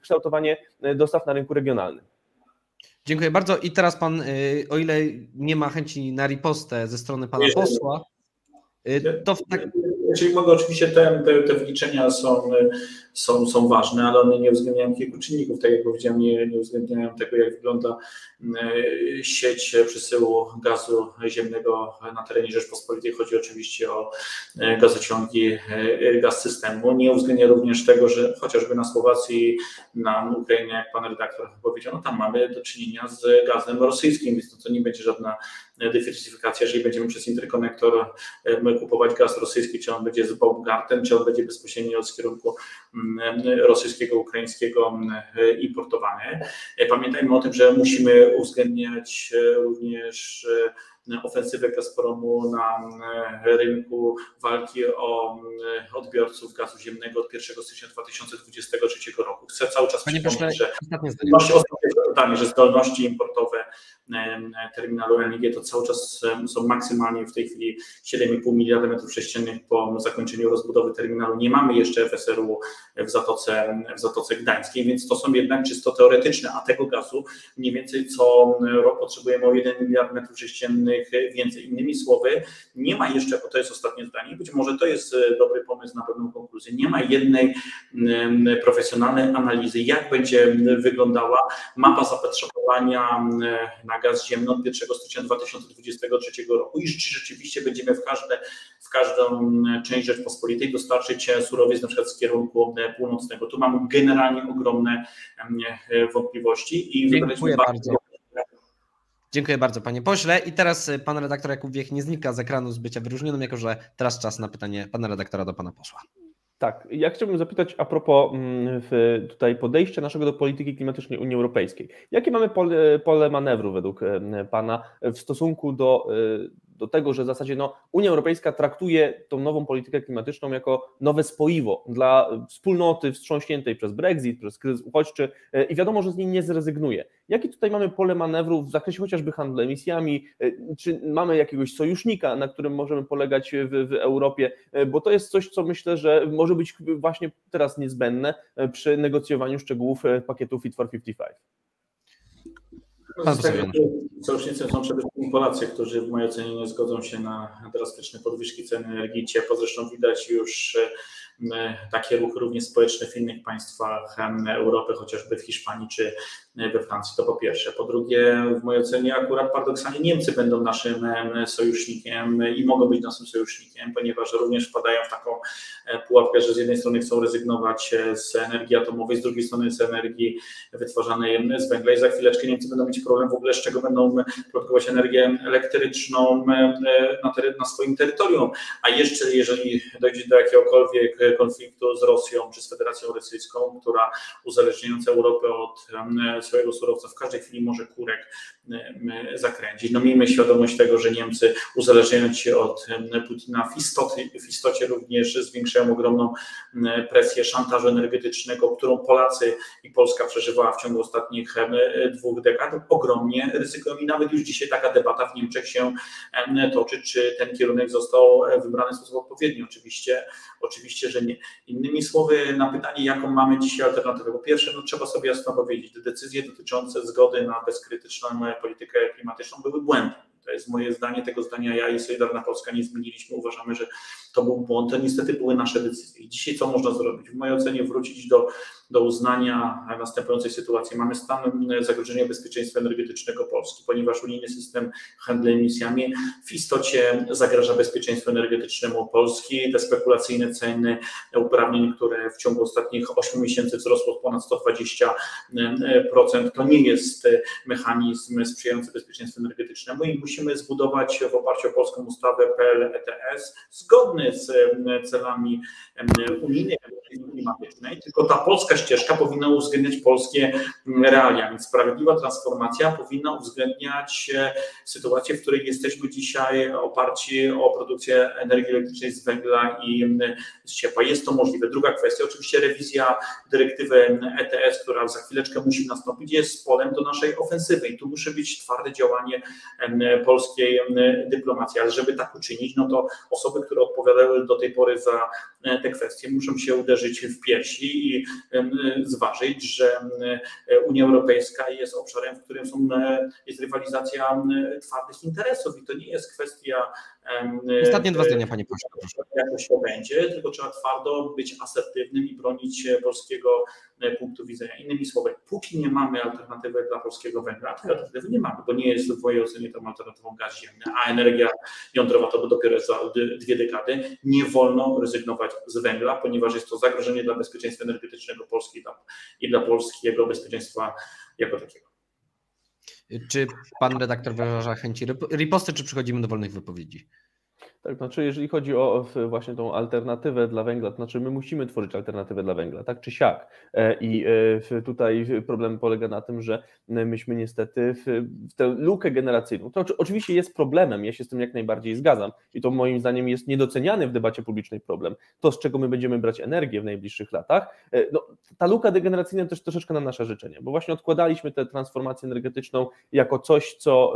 kształtowanie dostaw na rynku regionalnym. Dziękuję bardzo. I teraz pan, o ile nie ma chęci na ripostę ze strony pana posła, Y, to tak... Czyli mogę oczywiście te, te, te wliczenia są, są, są ważne, ale one nie uwzględniają kilku czynników. Tak jak powiedziałem, nie, nie uwzględniają tego, jak wygląda y, sieć przesyłu gazu ziemnego na terenie Rzeczpospolitej. Chodzi oczywiście o y, gazociągi, gaz systemu. Nie uwzględnia również tego, że chociażby na Słowacji, na Ukrainie, jak pan redaktor powiedział, no tam mamy do czynienia z gazem rosyjskim, więc to, to nie będzie żadna dywersyfikacja, jeżeli będziemy przez interkonektor kupować gaz rosyjski, czy on będzie z Baumgarten, czy on będzie bezpośrednio z kierunku rosyjskiego, ukraińskiego mm, importowany. Pamiętajmy o tym, że musimy uwzględniać również ofensywę Gazpromu na mm, rynku walki o odbiorców gazu ziemnego od 1 stycznia 2023 roku. Chcę cały czas Panie przypomnieć, że zdolności, że zdolności importowe terminalu LNG to cały czas są maksymalnie w tej chwili 7,5 miliarda metrów sześciennych po zakończeniu rozbudowy terminalu. Nie mamy jeszcze FSRU w Zatoce, w Zatoce Gdańskiej, więc to są jednak czysto teoretyczne, a tego gazu mniej więcej co rok potrzebujemy o 1 miliard metrów sześciennych więcej. Innymi słowy, nie ma jeszcze, bo to jest ostatnie zdanie, być może to jest e, dobry pomysł na pewną konkluzję, nie ma jednej profesjonalnej analizy, jak będzie wyglądała mapa zapotrzebowania na gaz ziemny od 1 stycznia 2023 roku i czy rzeczywiście będziemy w, każde, w każdą część Rzeczpospolitej dostarczyć surowiec na przykład z kierunku północnego. Tu mamy generalnie ogromne wątpliwości i Dziękuję bardzo. Dziękuję bardzo panie pośle. I teraz pan redaktor Jakub Wiech nie znika z ekranu z bycia wyróżnionym, jako że teraz czas na pytanie pana redaktora do pana posła. Tak, ja chciałbym zapytać a propos mm, tutaj podejścia naszego do polityki klimatycznej Unii Europejskiej. Jakie mamy pole, pole manewru według Pana w stosunku do e, do tego, że w zasadzie no, Unia Europejska traktuje tą nową politykę klimatyczną jako nowe spoiwo dla wspólnoty wstrząśniętej przez Brexit, przez kryzys uchodźczy e, i wiadomo, że z niej nie zrezygnuje. Jakie tutaj mamy pole manewru w zakresie chociażby handlu emisjami? E, czy mamy jakiegoś sojusznika, na którym możemy polegać w, w Europie? E, bo to jest coś, co myślę, że może być właśnie teraz niezbędne przy negocjowaniu szczegółów pakietu Fit for 55. Pan Sojusznicem są przede wszystkim Polacy, którzy w mojej ocenie nie zgodzą się na drastyczne podwyżki cen energii ciepła. Zresztą widać już e, takie ruchy również społeczne w innych państwach Europy, chociażby w Hiszpanii czy, we Francji. To po pierwsze. Po drugie, w mojej ocenie akurat paradoksalnie Niemcy będą naszym sojusznikiem i mogą być naszym sojusznikiem, ponieważ również wpadają w taką pułapkę, że z jednej strony chcą rezygnować z energii atomowej, z drugiej strony z energii wytwarzanej z węgla i za chwileczkę Niemcy będą mieć problem w ogóle, z czego będą produkować energię elektryczną na, na swoim terytorium. A jeszcze jeżeli dojdzie do jakiegokolwiek konfliktu z Rosją czy z Federacją Rosyjską, która uzależniając Europę od swojego surowca w każdej chwili może kurek zakręcić. No miejmy świadomość tego, że Niemcy uzależniając się od Putina w istocie, w istocie również zwiększają ogromną presję szantażu energetycznego, którą Polacy i Polska przeżywała w ciągu ostatnich dwóch dekad, ogromnie ryzykują i nawet już dzisiaj taka debata w Niemczech się toczy, czy ten kierunek został wybrany w sposób odpowiedni. Oczywiście, oczywiście, że nie. Innymi słowy, na pytanie, jaką mamy dzisiaj alternatywę. Po pierwsze, no, trzeba sobie jasno powiedzieć, decyzje dotyczące zgody na bezkrytyczną politykę klimatyczną były błędne. To jest moje zdanie, tego zdania ja i Solidarna Polska nie zmieniliśmy. Uważamy, że to był błąd. To niestety były nasze decyzje. I dzisiaj co można zrobić? W mojej ocenie wrócić do, do uznania następującej sytuacji. Mamy stan zagrożenia bezpieczeństwa energetycznego Polski, ponieważ unijny system handlu emisjami w istocie zagraża bezpieczeństwu energetycznemu Polski. Te spekulacyjne ceny uprawnień, które w ciągu ostatnich 8 miesięcy wzrosło ponad 120%, to nie jest mechanizm sprzyjający bezpieczeństwu energetycznemu i musimy zbudować w oparciu o polską ustawę PL ETS zgodny z celami unijnej klimatycznej, tylko ta polska ścieżka powinna uwzględniać polskie realia, więc sprawiedliwa transformacja powinna uwzględniać e, sytuację, w której jesteśmy dzisiaj oparci o produkcję energii elektrycznej z węgla i z ciepła. Jest to możliwe. Druga kwestia, oczywiście rewizja dyrektywy ETS, która za chwileczkę musi nastąpić, jest polem do naszej ofensywy i tu musi być twarde działanie polskiej dyplomacji, ale żeby tak uczynić, no to osoby, które odpowiadały do tej pory za e, te kwestie, muszą się uderzyć w piersi i zważyć, że Unia Europejska jest obszarem, w którym są, jest rywalizacja twardych interesów i to nie jest kwestia Ostatnie dwa zdania, panie pośle. Jakoś to będzie, tylko trzeba twardo być asertywnym i bronić polskiego e, punktu widzenia. Innymi słowy, póki nie mamy alternatywy dla polskiego węgla, tej alternatywy nie mamy, bo nie jest w mojej ocenie tą alternatywą gaz ziemny, a energia jądrowa to dopiero za dwie dekady. Nie wolno rezygnować z węgla, ponieważ jest to zagrożenie dla bezpieczeństwa energetycznego Polski i dla polskiego bezpieczeństwa jako takiego. Czy pan redaktor wyraża chęci riposty, czy przechodzimy do wolnych wypowiedzi? Tak, znaczy jeżeli chodzi o właśnie tą alternatywę dla węgla, to znaczy my musimy tworzyć alternatywę dla węgla, tak czy siak. E, I e, tutaj problem polega na tym, że myśmy niestety w tę lukę generacyjną, to oczywiście jest problemem, ja się z tym jak najbardziej zgadzam i to moim zdaniem jest niedoceniany w debacie publicznej problem. To, z czego my będziemy brać energię w najbliższych latach, e, no, ta luka degeneracyjna też troszeczkę na nasze życzenie, bo właśnie odkładaliśmy tę transformację energetyczną jako coś, co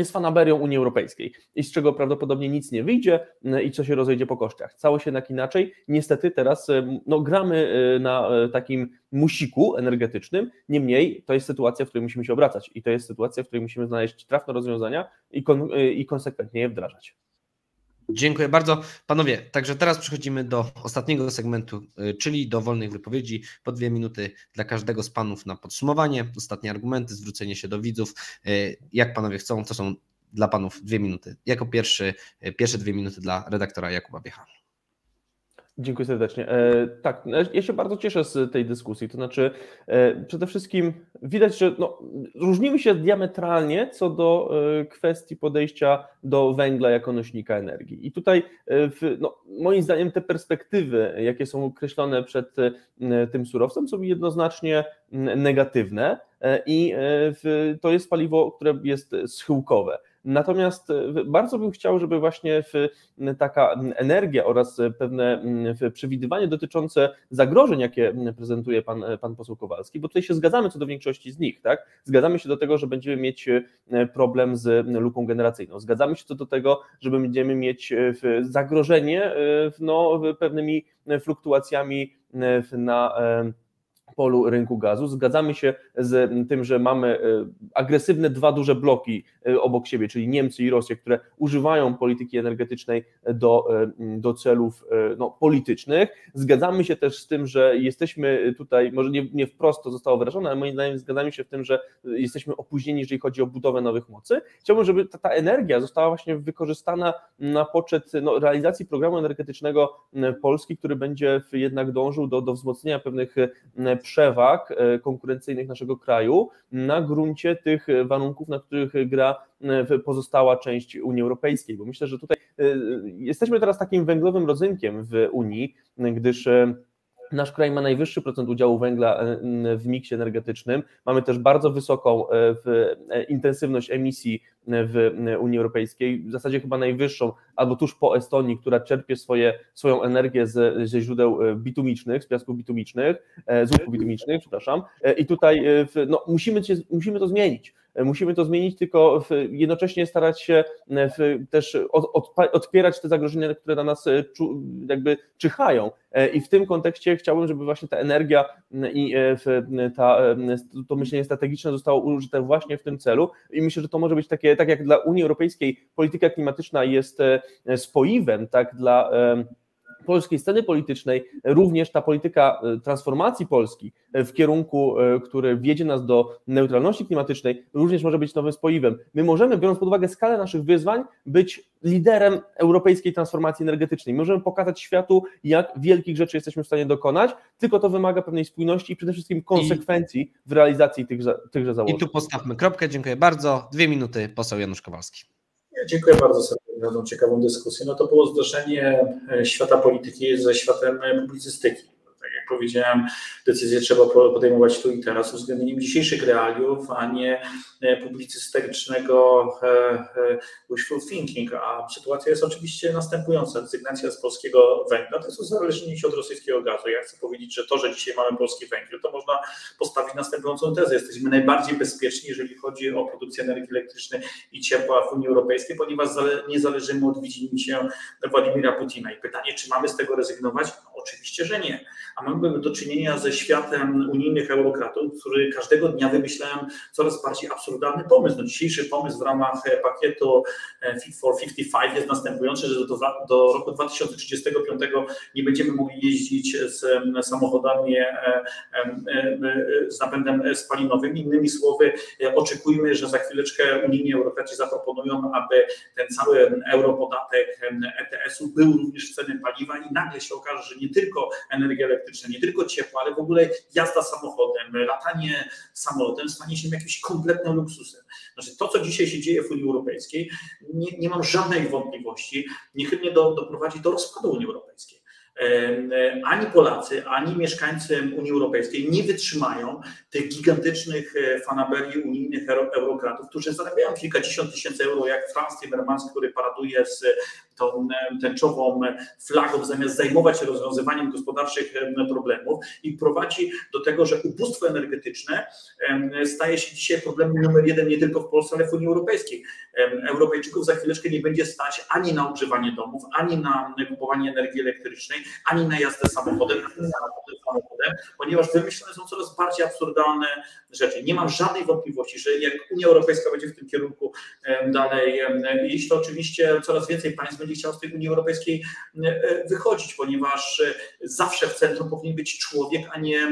jest fanaberią Unii Europejskiej i z czego prawdopodobnie nic nie wyjdzie e, i co się rozejdzie po kosztach. Cało się jednak inaczej. Niestety teraz e, no, gramy e, na takim musiku energetycznym, niemniej to jest sytuacja, w której musimy się obracać i to jest sytuacja, w której musimy znaleźć trafne rozwiązania i, kon, i konsekwentnie je wdrażać. Dziękuję bardzo. Panowie, także teraz przechodzimy do ostatniego segmentu, y, czyli do wolnych wypowiedzi. Po dwie minuty dla każdego z panów na podsumowanie, ostatnie argumenty, zwrócenie się do widzów. Y, jak panowie chcą, to są dla panów dwie minuty. Jako pierwszy, y, pierwsze dwie minuty dla redaktora Jakuba Biecha. Dziękuję serdecznie. E, tak, no, ja się bardzo cieszę z tej dyskusji. To znaczy, e, przede wszystkim widać, że no, różnimy się diametralnie co do e, kwestii podejścia do węgla jako nośnika energii. I tutaj, w, no, moim zdaniem, te perspektywy, jakie są określone przed tym surowcem, są jednoznacznie negatywne i to jest paliwo, które jest schyłkowe. Natomiast e, bardzo bym chciał, żeby właśnie taka energia oraz pewne przewidywanie dotyczące zagrożeń, jakie prezentuje pan, pan poseł Kowalski, bo tutaj się zgadzamy co do większości z nich, tak? Zgadzamy się do tego, że będziemy mieć e, problem z luką generacyjną. Zgadzamy się co do tego, że będziemy mieć e, zagrożenie no, pewnymi fluktuacjami na polu rynku gazu. Zgadzamy się z tym, że mamy agresywne dwa duże bloki obok siebie, czyli Niemcy i Rosję, które używają polityki energetycznej do, do celów no, politycznych. Zgadzamy się też z tym, że jesteśmy tutaj, może nie, nie wprost to zostało wyrażone, ale moim zdaniem zgadzamy się w tym, że jesteśmy opóźnieni, jeżeli chodzi o budowę nowych mocy. Chciałbym, żeby ta, ta energia została właśnie wykorzystana na poczet no, realizacji programu energetycznego Polski, który będzie jednak dążył do, do wzmocnienia pewnych przewag e, konkurencyjnych naszego kraju na gruncie tych warunków, na których gra e, pozostała część Unii Europejskiej, bo myślę, że tutaj e, jesteśmy teraz takim węglowym rodzynkiem w Unii, gdyż Nasz kraj ma najwyższy procent udziału węgla w miksie energetycznym. Mamy też bardzo wysoką intensywność emisji w Unii Europejskiej, w zasadzie chyba najwyższą, albo tuż po Estonii, która czerpie swoje, swoją energię ze źródeł e, bitumicznych, z piasków bitumicznych, e, z łupów bitumicznych, przepraszam. E, I tutaj no, musimy, musimy to zmienić. Musimy to zmienić, tylko jednocześnie starać się też od, od, odpierać te zagrożenia, które na nas jakby czyhają. I w tym kontekście chciałbym, żeby właśnie ta energia i ta, to myślenie strategiczne zostało użyte właśnie w tym celu. I myślę, że to może być takie tak jak dla Unii Europejskiej polityka klimatyczna jest e, spoiwem, tak dla e, polskiej sceny politycznej, również ta polityka e, transformacji Polski w kierunku, który wiedzie nas do neutralności klimatycznej, również może być nowym spoiwem. My możemy, biorąc pod uwagę skalę naszych wyzwań, być liderem europejskiej transformacji energetycznej. Możemy pokazać światu, jak wielkich rzeczy jesteśmy w stanie dokonać, tylko to wymaga pewnej spójności i przede wszystkim konsekwencji w realizacji tychże, tychże założeń. I tu postawmy kropkę. Dziękuję bardzo. Dwie minuty, poseł Janusz Kowalski. Dziękuję bardzo za tą ciekawą dyskusję. No to było zderzenie e, świata polityki ze światem e, powiedziałem, decyzje trzeba podejmować tu i teraz, uwzględnieniem dzisiejszych realiów, a nie e, publicystycznego e, e, wishful thinking. A sytuacja jest oczywiście następująca. Rezygnacja z polskiego węgla to jest uzależnienie się od rosyjskiego gazu. Ja chcę powiedzieć, że to, że dzisiaj mamy polski węgiel, to można postawić następującą tezę. Jesteśmy najbardziej bezpieczni, jeżeli chodzi o produkcję energii elektrycznej i ciepła w Unii Europejskiej, ponieważ nie zależymy od widzimisię Władimira Putina. I pytanie, czy mamy z tego rezygnować? No, oczywiście, że nie. A mamy do czynienia ze światem unijnych eurokratów, który każdego dnia wymyślają coraz bardziej absurdalny pomysł. No, dzisiejszy pomysł w ramach e, pakietu e, Fit for 55 jest następujący, że do, do roku 2035 nie będziemy mogli jeździć z samochodami e, z napędem spalinowym. Innymi słowy, oczekujmy, że za chwileczkę unijni eurokraci zaproponują, aby ten cały europodatek ETS-u był również w cenie paliwa i nagle się okaże, że nie tylko energia elektryczna, nie tylko ciepło, ale w ogóle jazda samochodem, latanie samolotem stanie się jakimś kompletnym luksusem. Znaczy to, co dzisiaj się dzieje w Unii Europejskiej, nie, nie mam żadnej wątpliwości, niechybnie do, doprowadzi do rozpadu Unii Europejskiej ani Polacy, ani mieszkańcy Unii Europejskiej nie wytrzymają tych gigantycznych e, fanaberii unijnych eurokratów, którzy zarabiają kilkadziesiąt tysięcy euro, jak Franz Timmermans, który paraduje z tą tęczową flagą, zamiast zajmować się rozwiązywaniem gospodarczych problemów i prowadzi do tego, że ubóstwo energetyczne staje się dzisiaj problemem numer jeden nie tylko w Polsce, ale w Unii Europejskiej. Europejczyków za chwileczkę nie będzie stać ani na ogrzewanie domów, ani na kupowanie energii elektrycznej, ani na jazdę samochodem, ponieważ wymyślone są coraz bardziej absurdalne rzeczy. Nie mam żadnej wątpliwości, że jak Unia Europejska będzie w tym kierunku dalej iść, to oczywiście coraz więcej państw będzie chciało z tej Unii Europejskiej e, wychodzić, ponieważ e, zawsze w centrum powinien być człowiek, a nie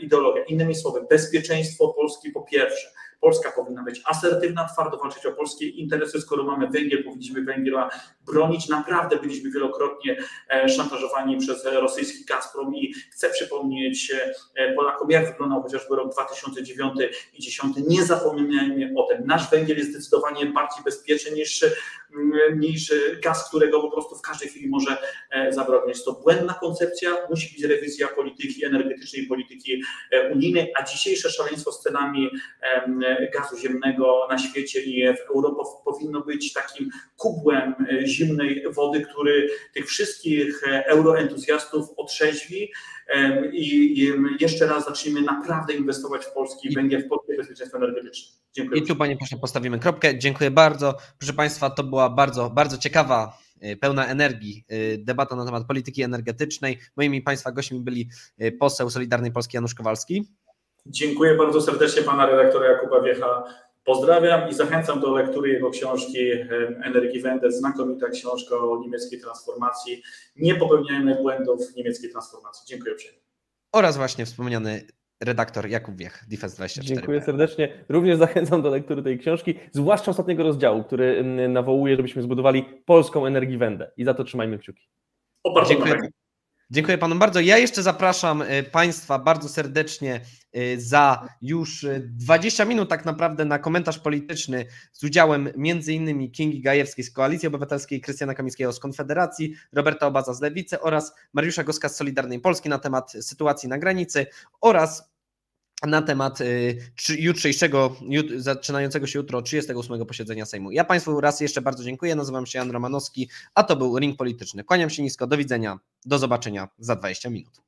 ideologia. Innymi słowy, bezpieczeństwo Polski po pierwsze Polska powinna być asertywna, twardo walczyć o polskie interesy. Skoro mamy węgiel, powinniśmy węgla bronić. Naprawdę byliśmy wielokrotnie e, szantażowani przez rosyjski Gazprom i chcę przypomnieć e, Polakom, jak wyglądał chociażby rok 2009 i 2010. Nie zapominajmy o tym. Nasz węgiel jest zdecydowanie bardziej bezpieczny niż, mm, niż gaz, którego po prostu w każdej chwili może e. Jest to błędna koncepcja, musi być rewizja polityki energetycznej, polityki unijnej, a dzisiejsze szaleństwo z cenami gazu ziemnego na świecie i Europa powinno być takim kubłem e, zimnej wody, który tych wszystkich e, euroentuzjastów otrzeźwi i jeszcze raz zacznijmy naprawdę inwestować w polski węgiel, w polskie bezpieczeństwo energetyczne. Dziękuję. I tu panie pośle postawimy kropkę. Dziękuję bardzo. Proszę Państwa, to była bardzo, bardzo ciekawa pełna energii debata na temat polityki energetycznej. Moimi Państwa gośćmi byli poseł Solidarnej Polski Janusz Kowalski. Dziękuję bardzo serdecznie pana redaktora Jakuba Wiecha. Pozdrawiam i zachęcam do lektury jego książki Energiewende, znakomita książka o niemieckiej transformacji. Nie popełniajmy błędów niemieckiej transformacji. Dziękuję uprzejmie. Oraz właśnie wspomniany redaktor Jakub Wiech, Defense24. Dziękuję serdecznie. Również zachęcam do lektury tej książki, zwłaszcza ostatniego rozdziału, który nawołuje, żebyśmy zbudowali polską Energiewendę i za to trzymajmy kciuki. Dziękuję. Dziękuję panu bardzo. Ja jeszcze zapraszam y, państwa bardzo serdecznie y, za już 20 y, minut tak naprawdę na komentarz polityczny z udziałem innymi Kingi Gajewskiej z Koalicji Obywatelskiej, Krystiana Kamińskiego z Konfederacji, Roberta Obaza z Lewicy oraz Mariusza Goska z Solidarnej Polski na temat sytuacji na granicy oraz na temat jutrzejszego, zaczynającego się jutro 38 posiedzenia Sejmu. Ja Państwu raz jeszcze bardzo dziękuję, nazywam się Jan Romanowski, a to był Ring Polityczny. Kłaniam się nisko, do widzenia, do zobaczenia za 20 minut.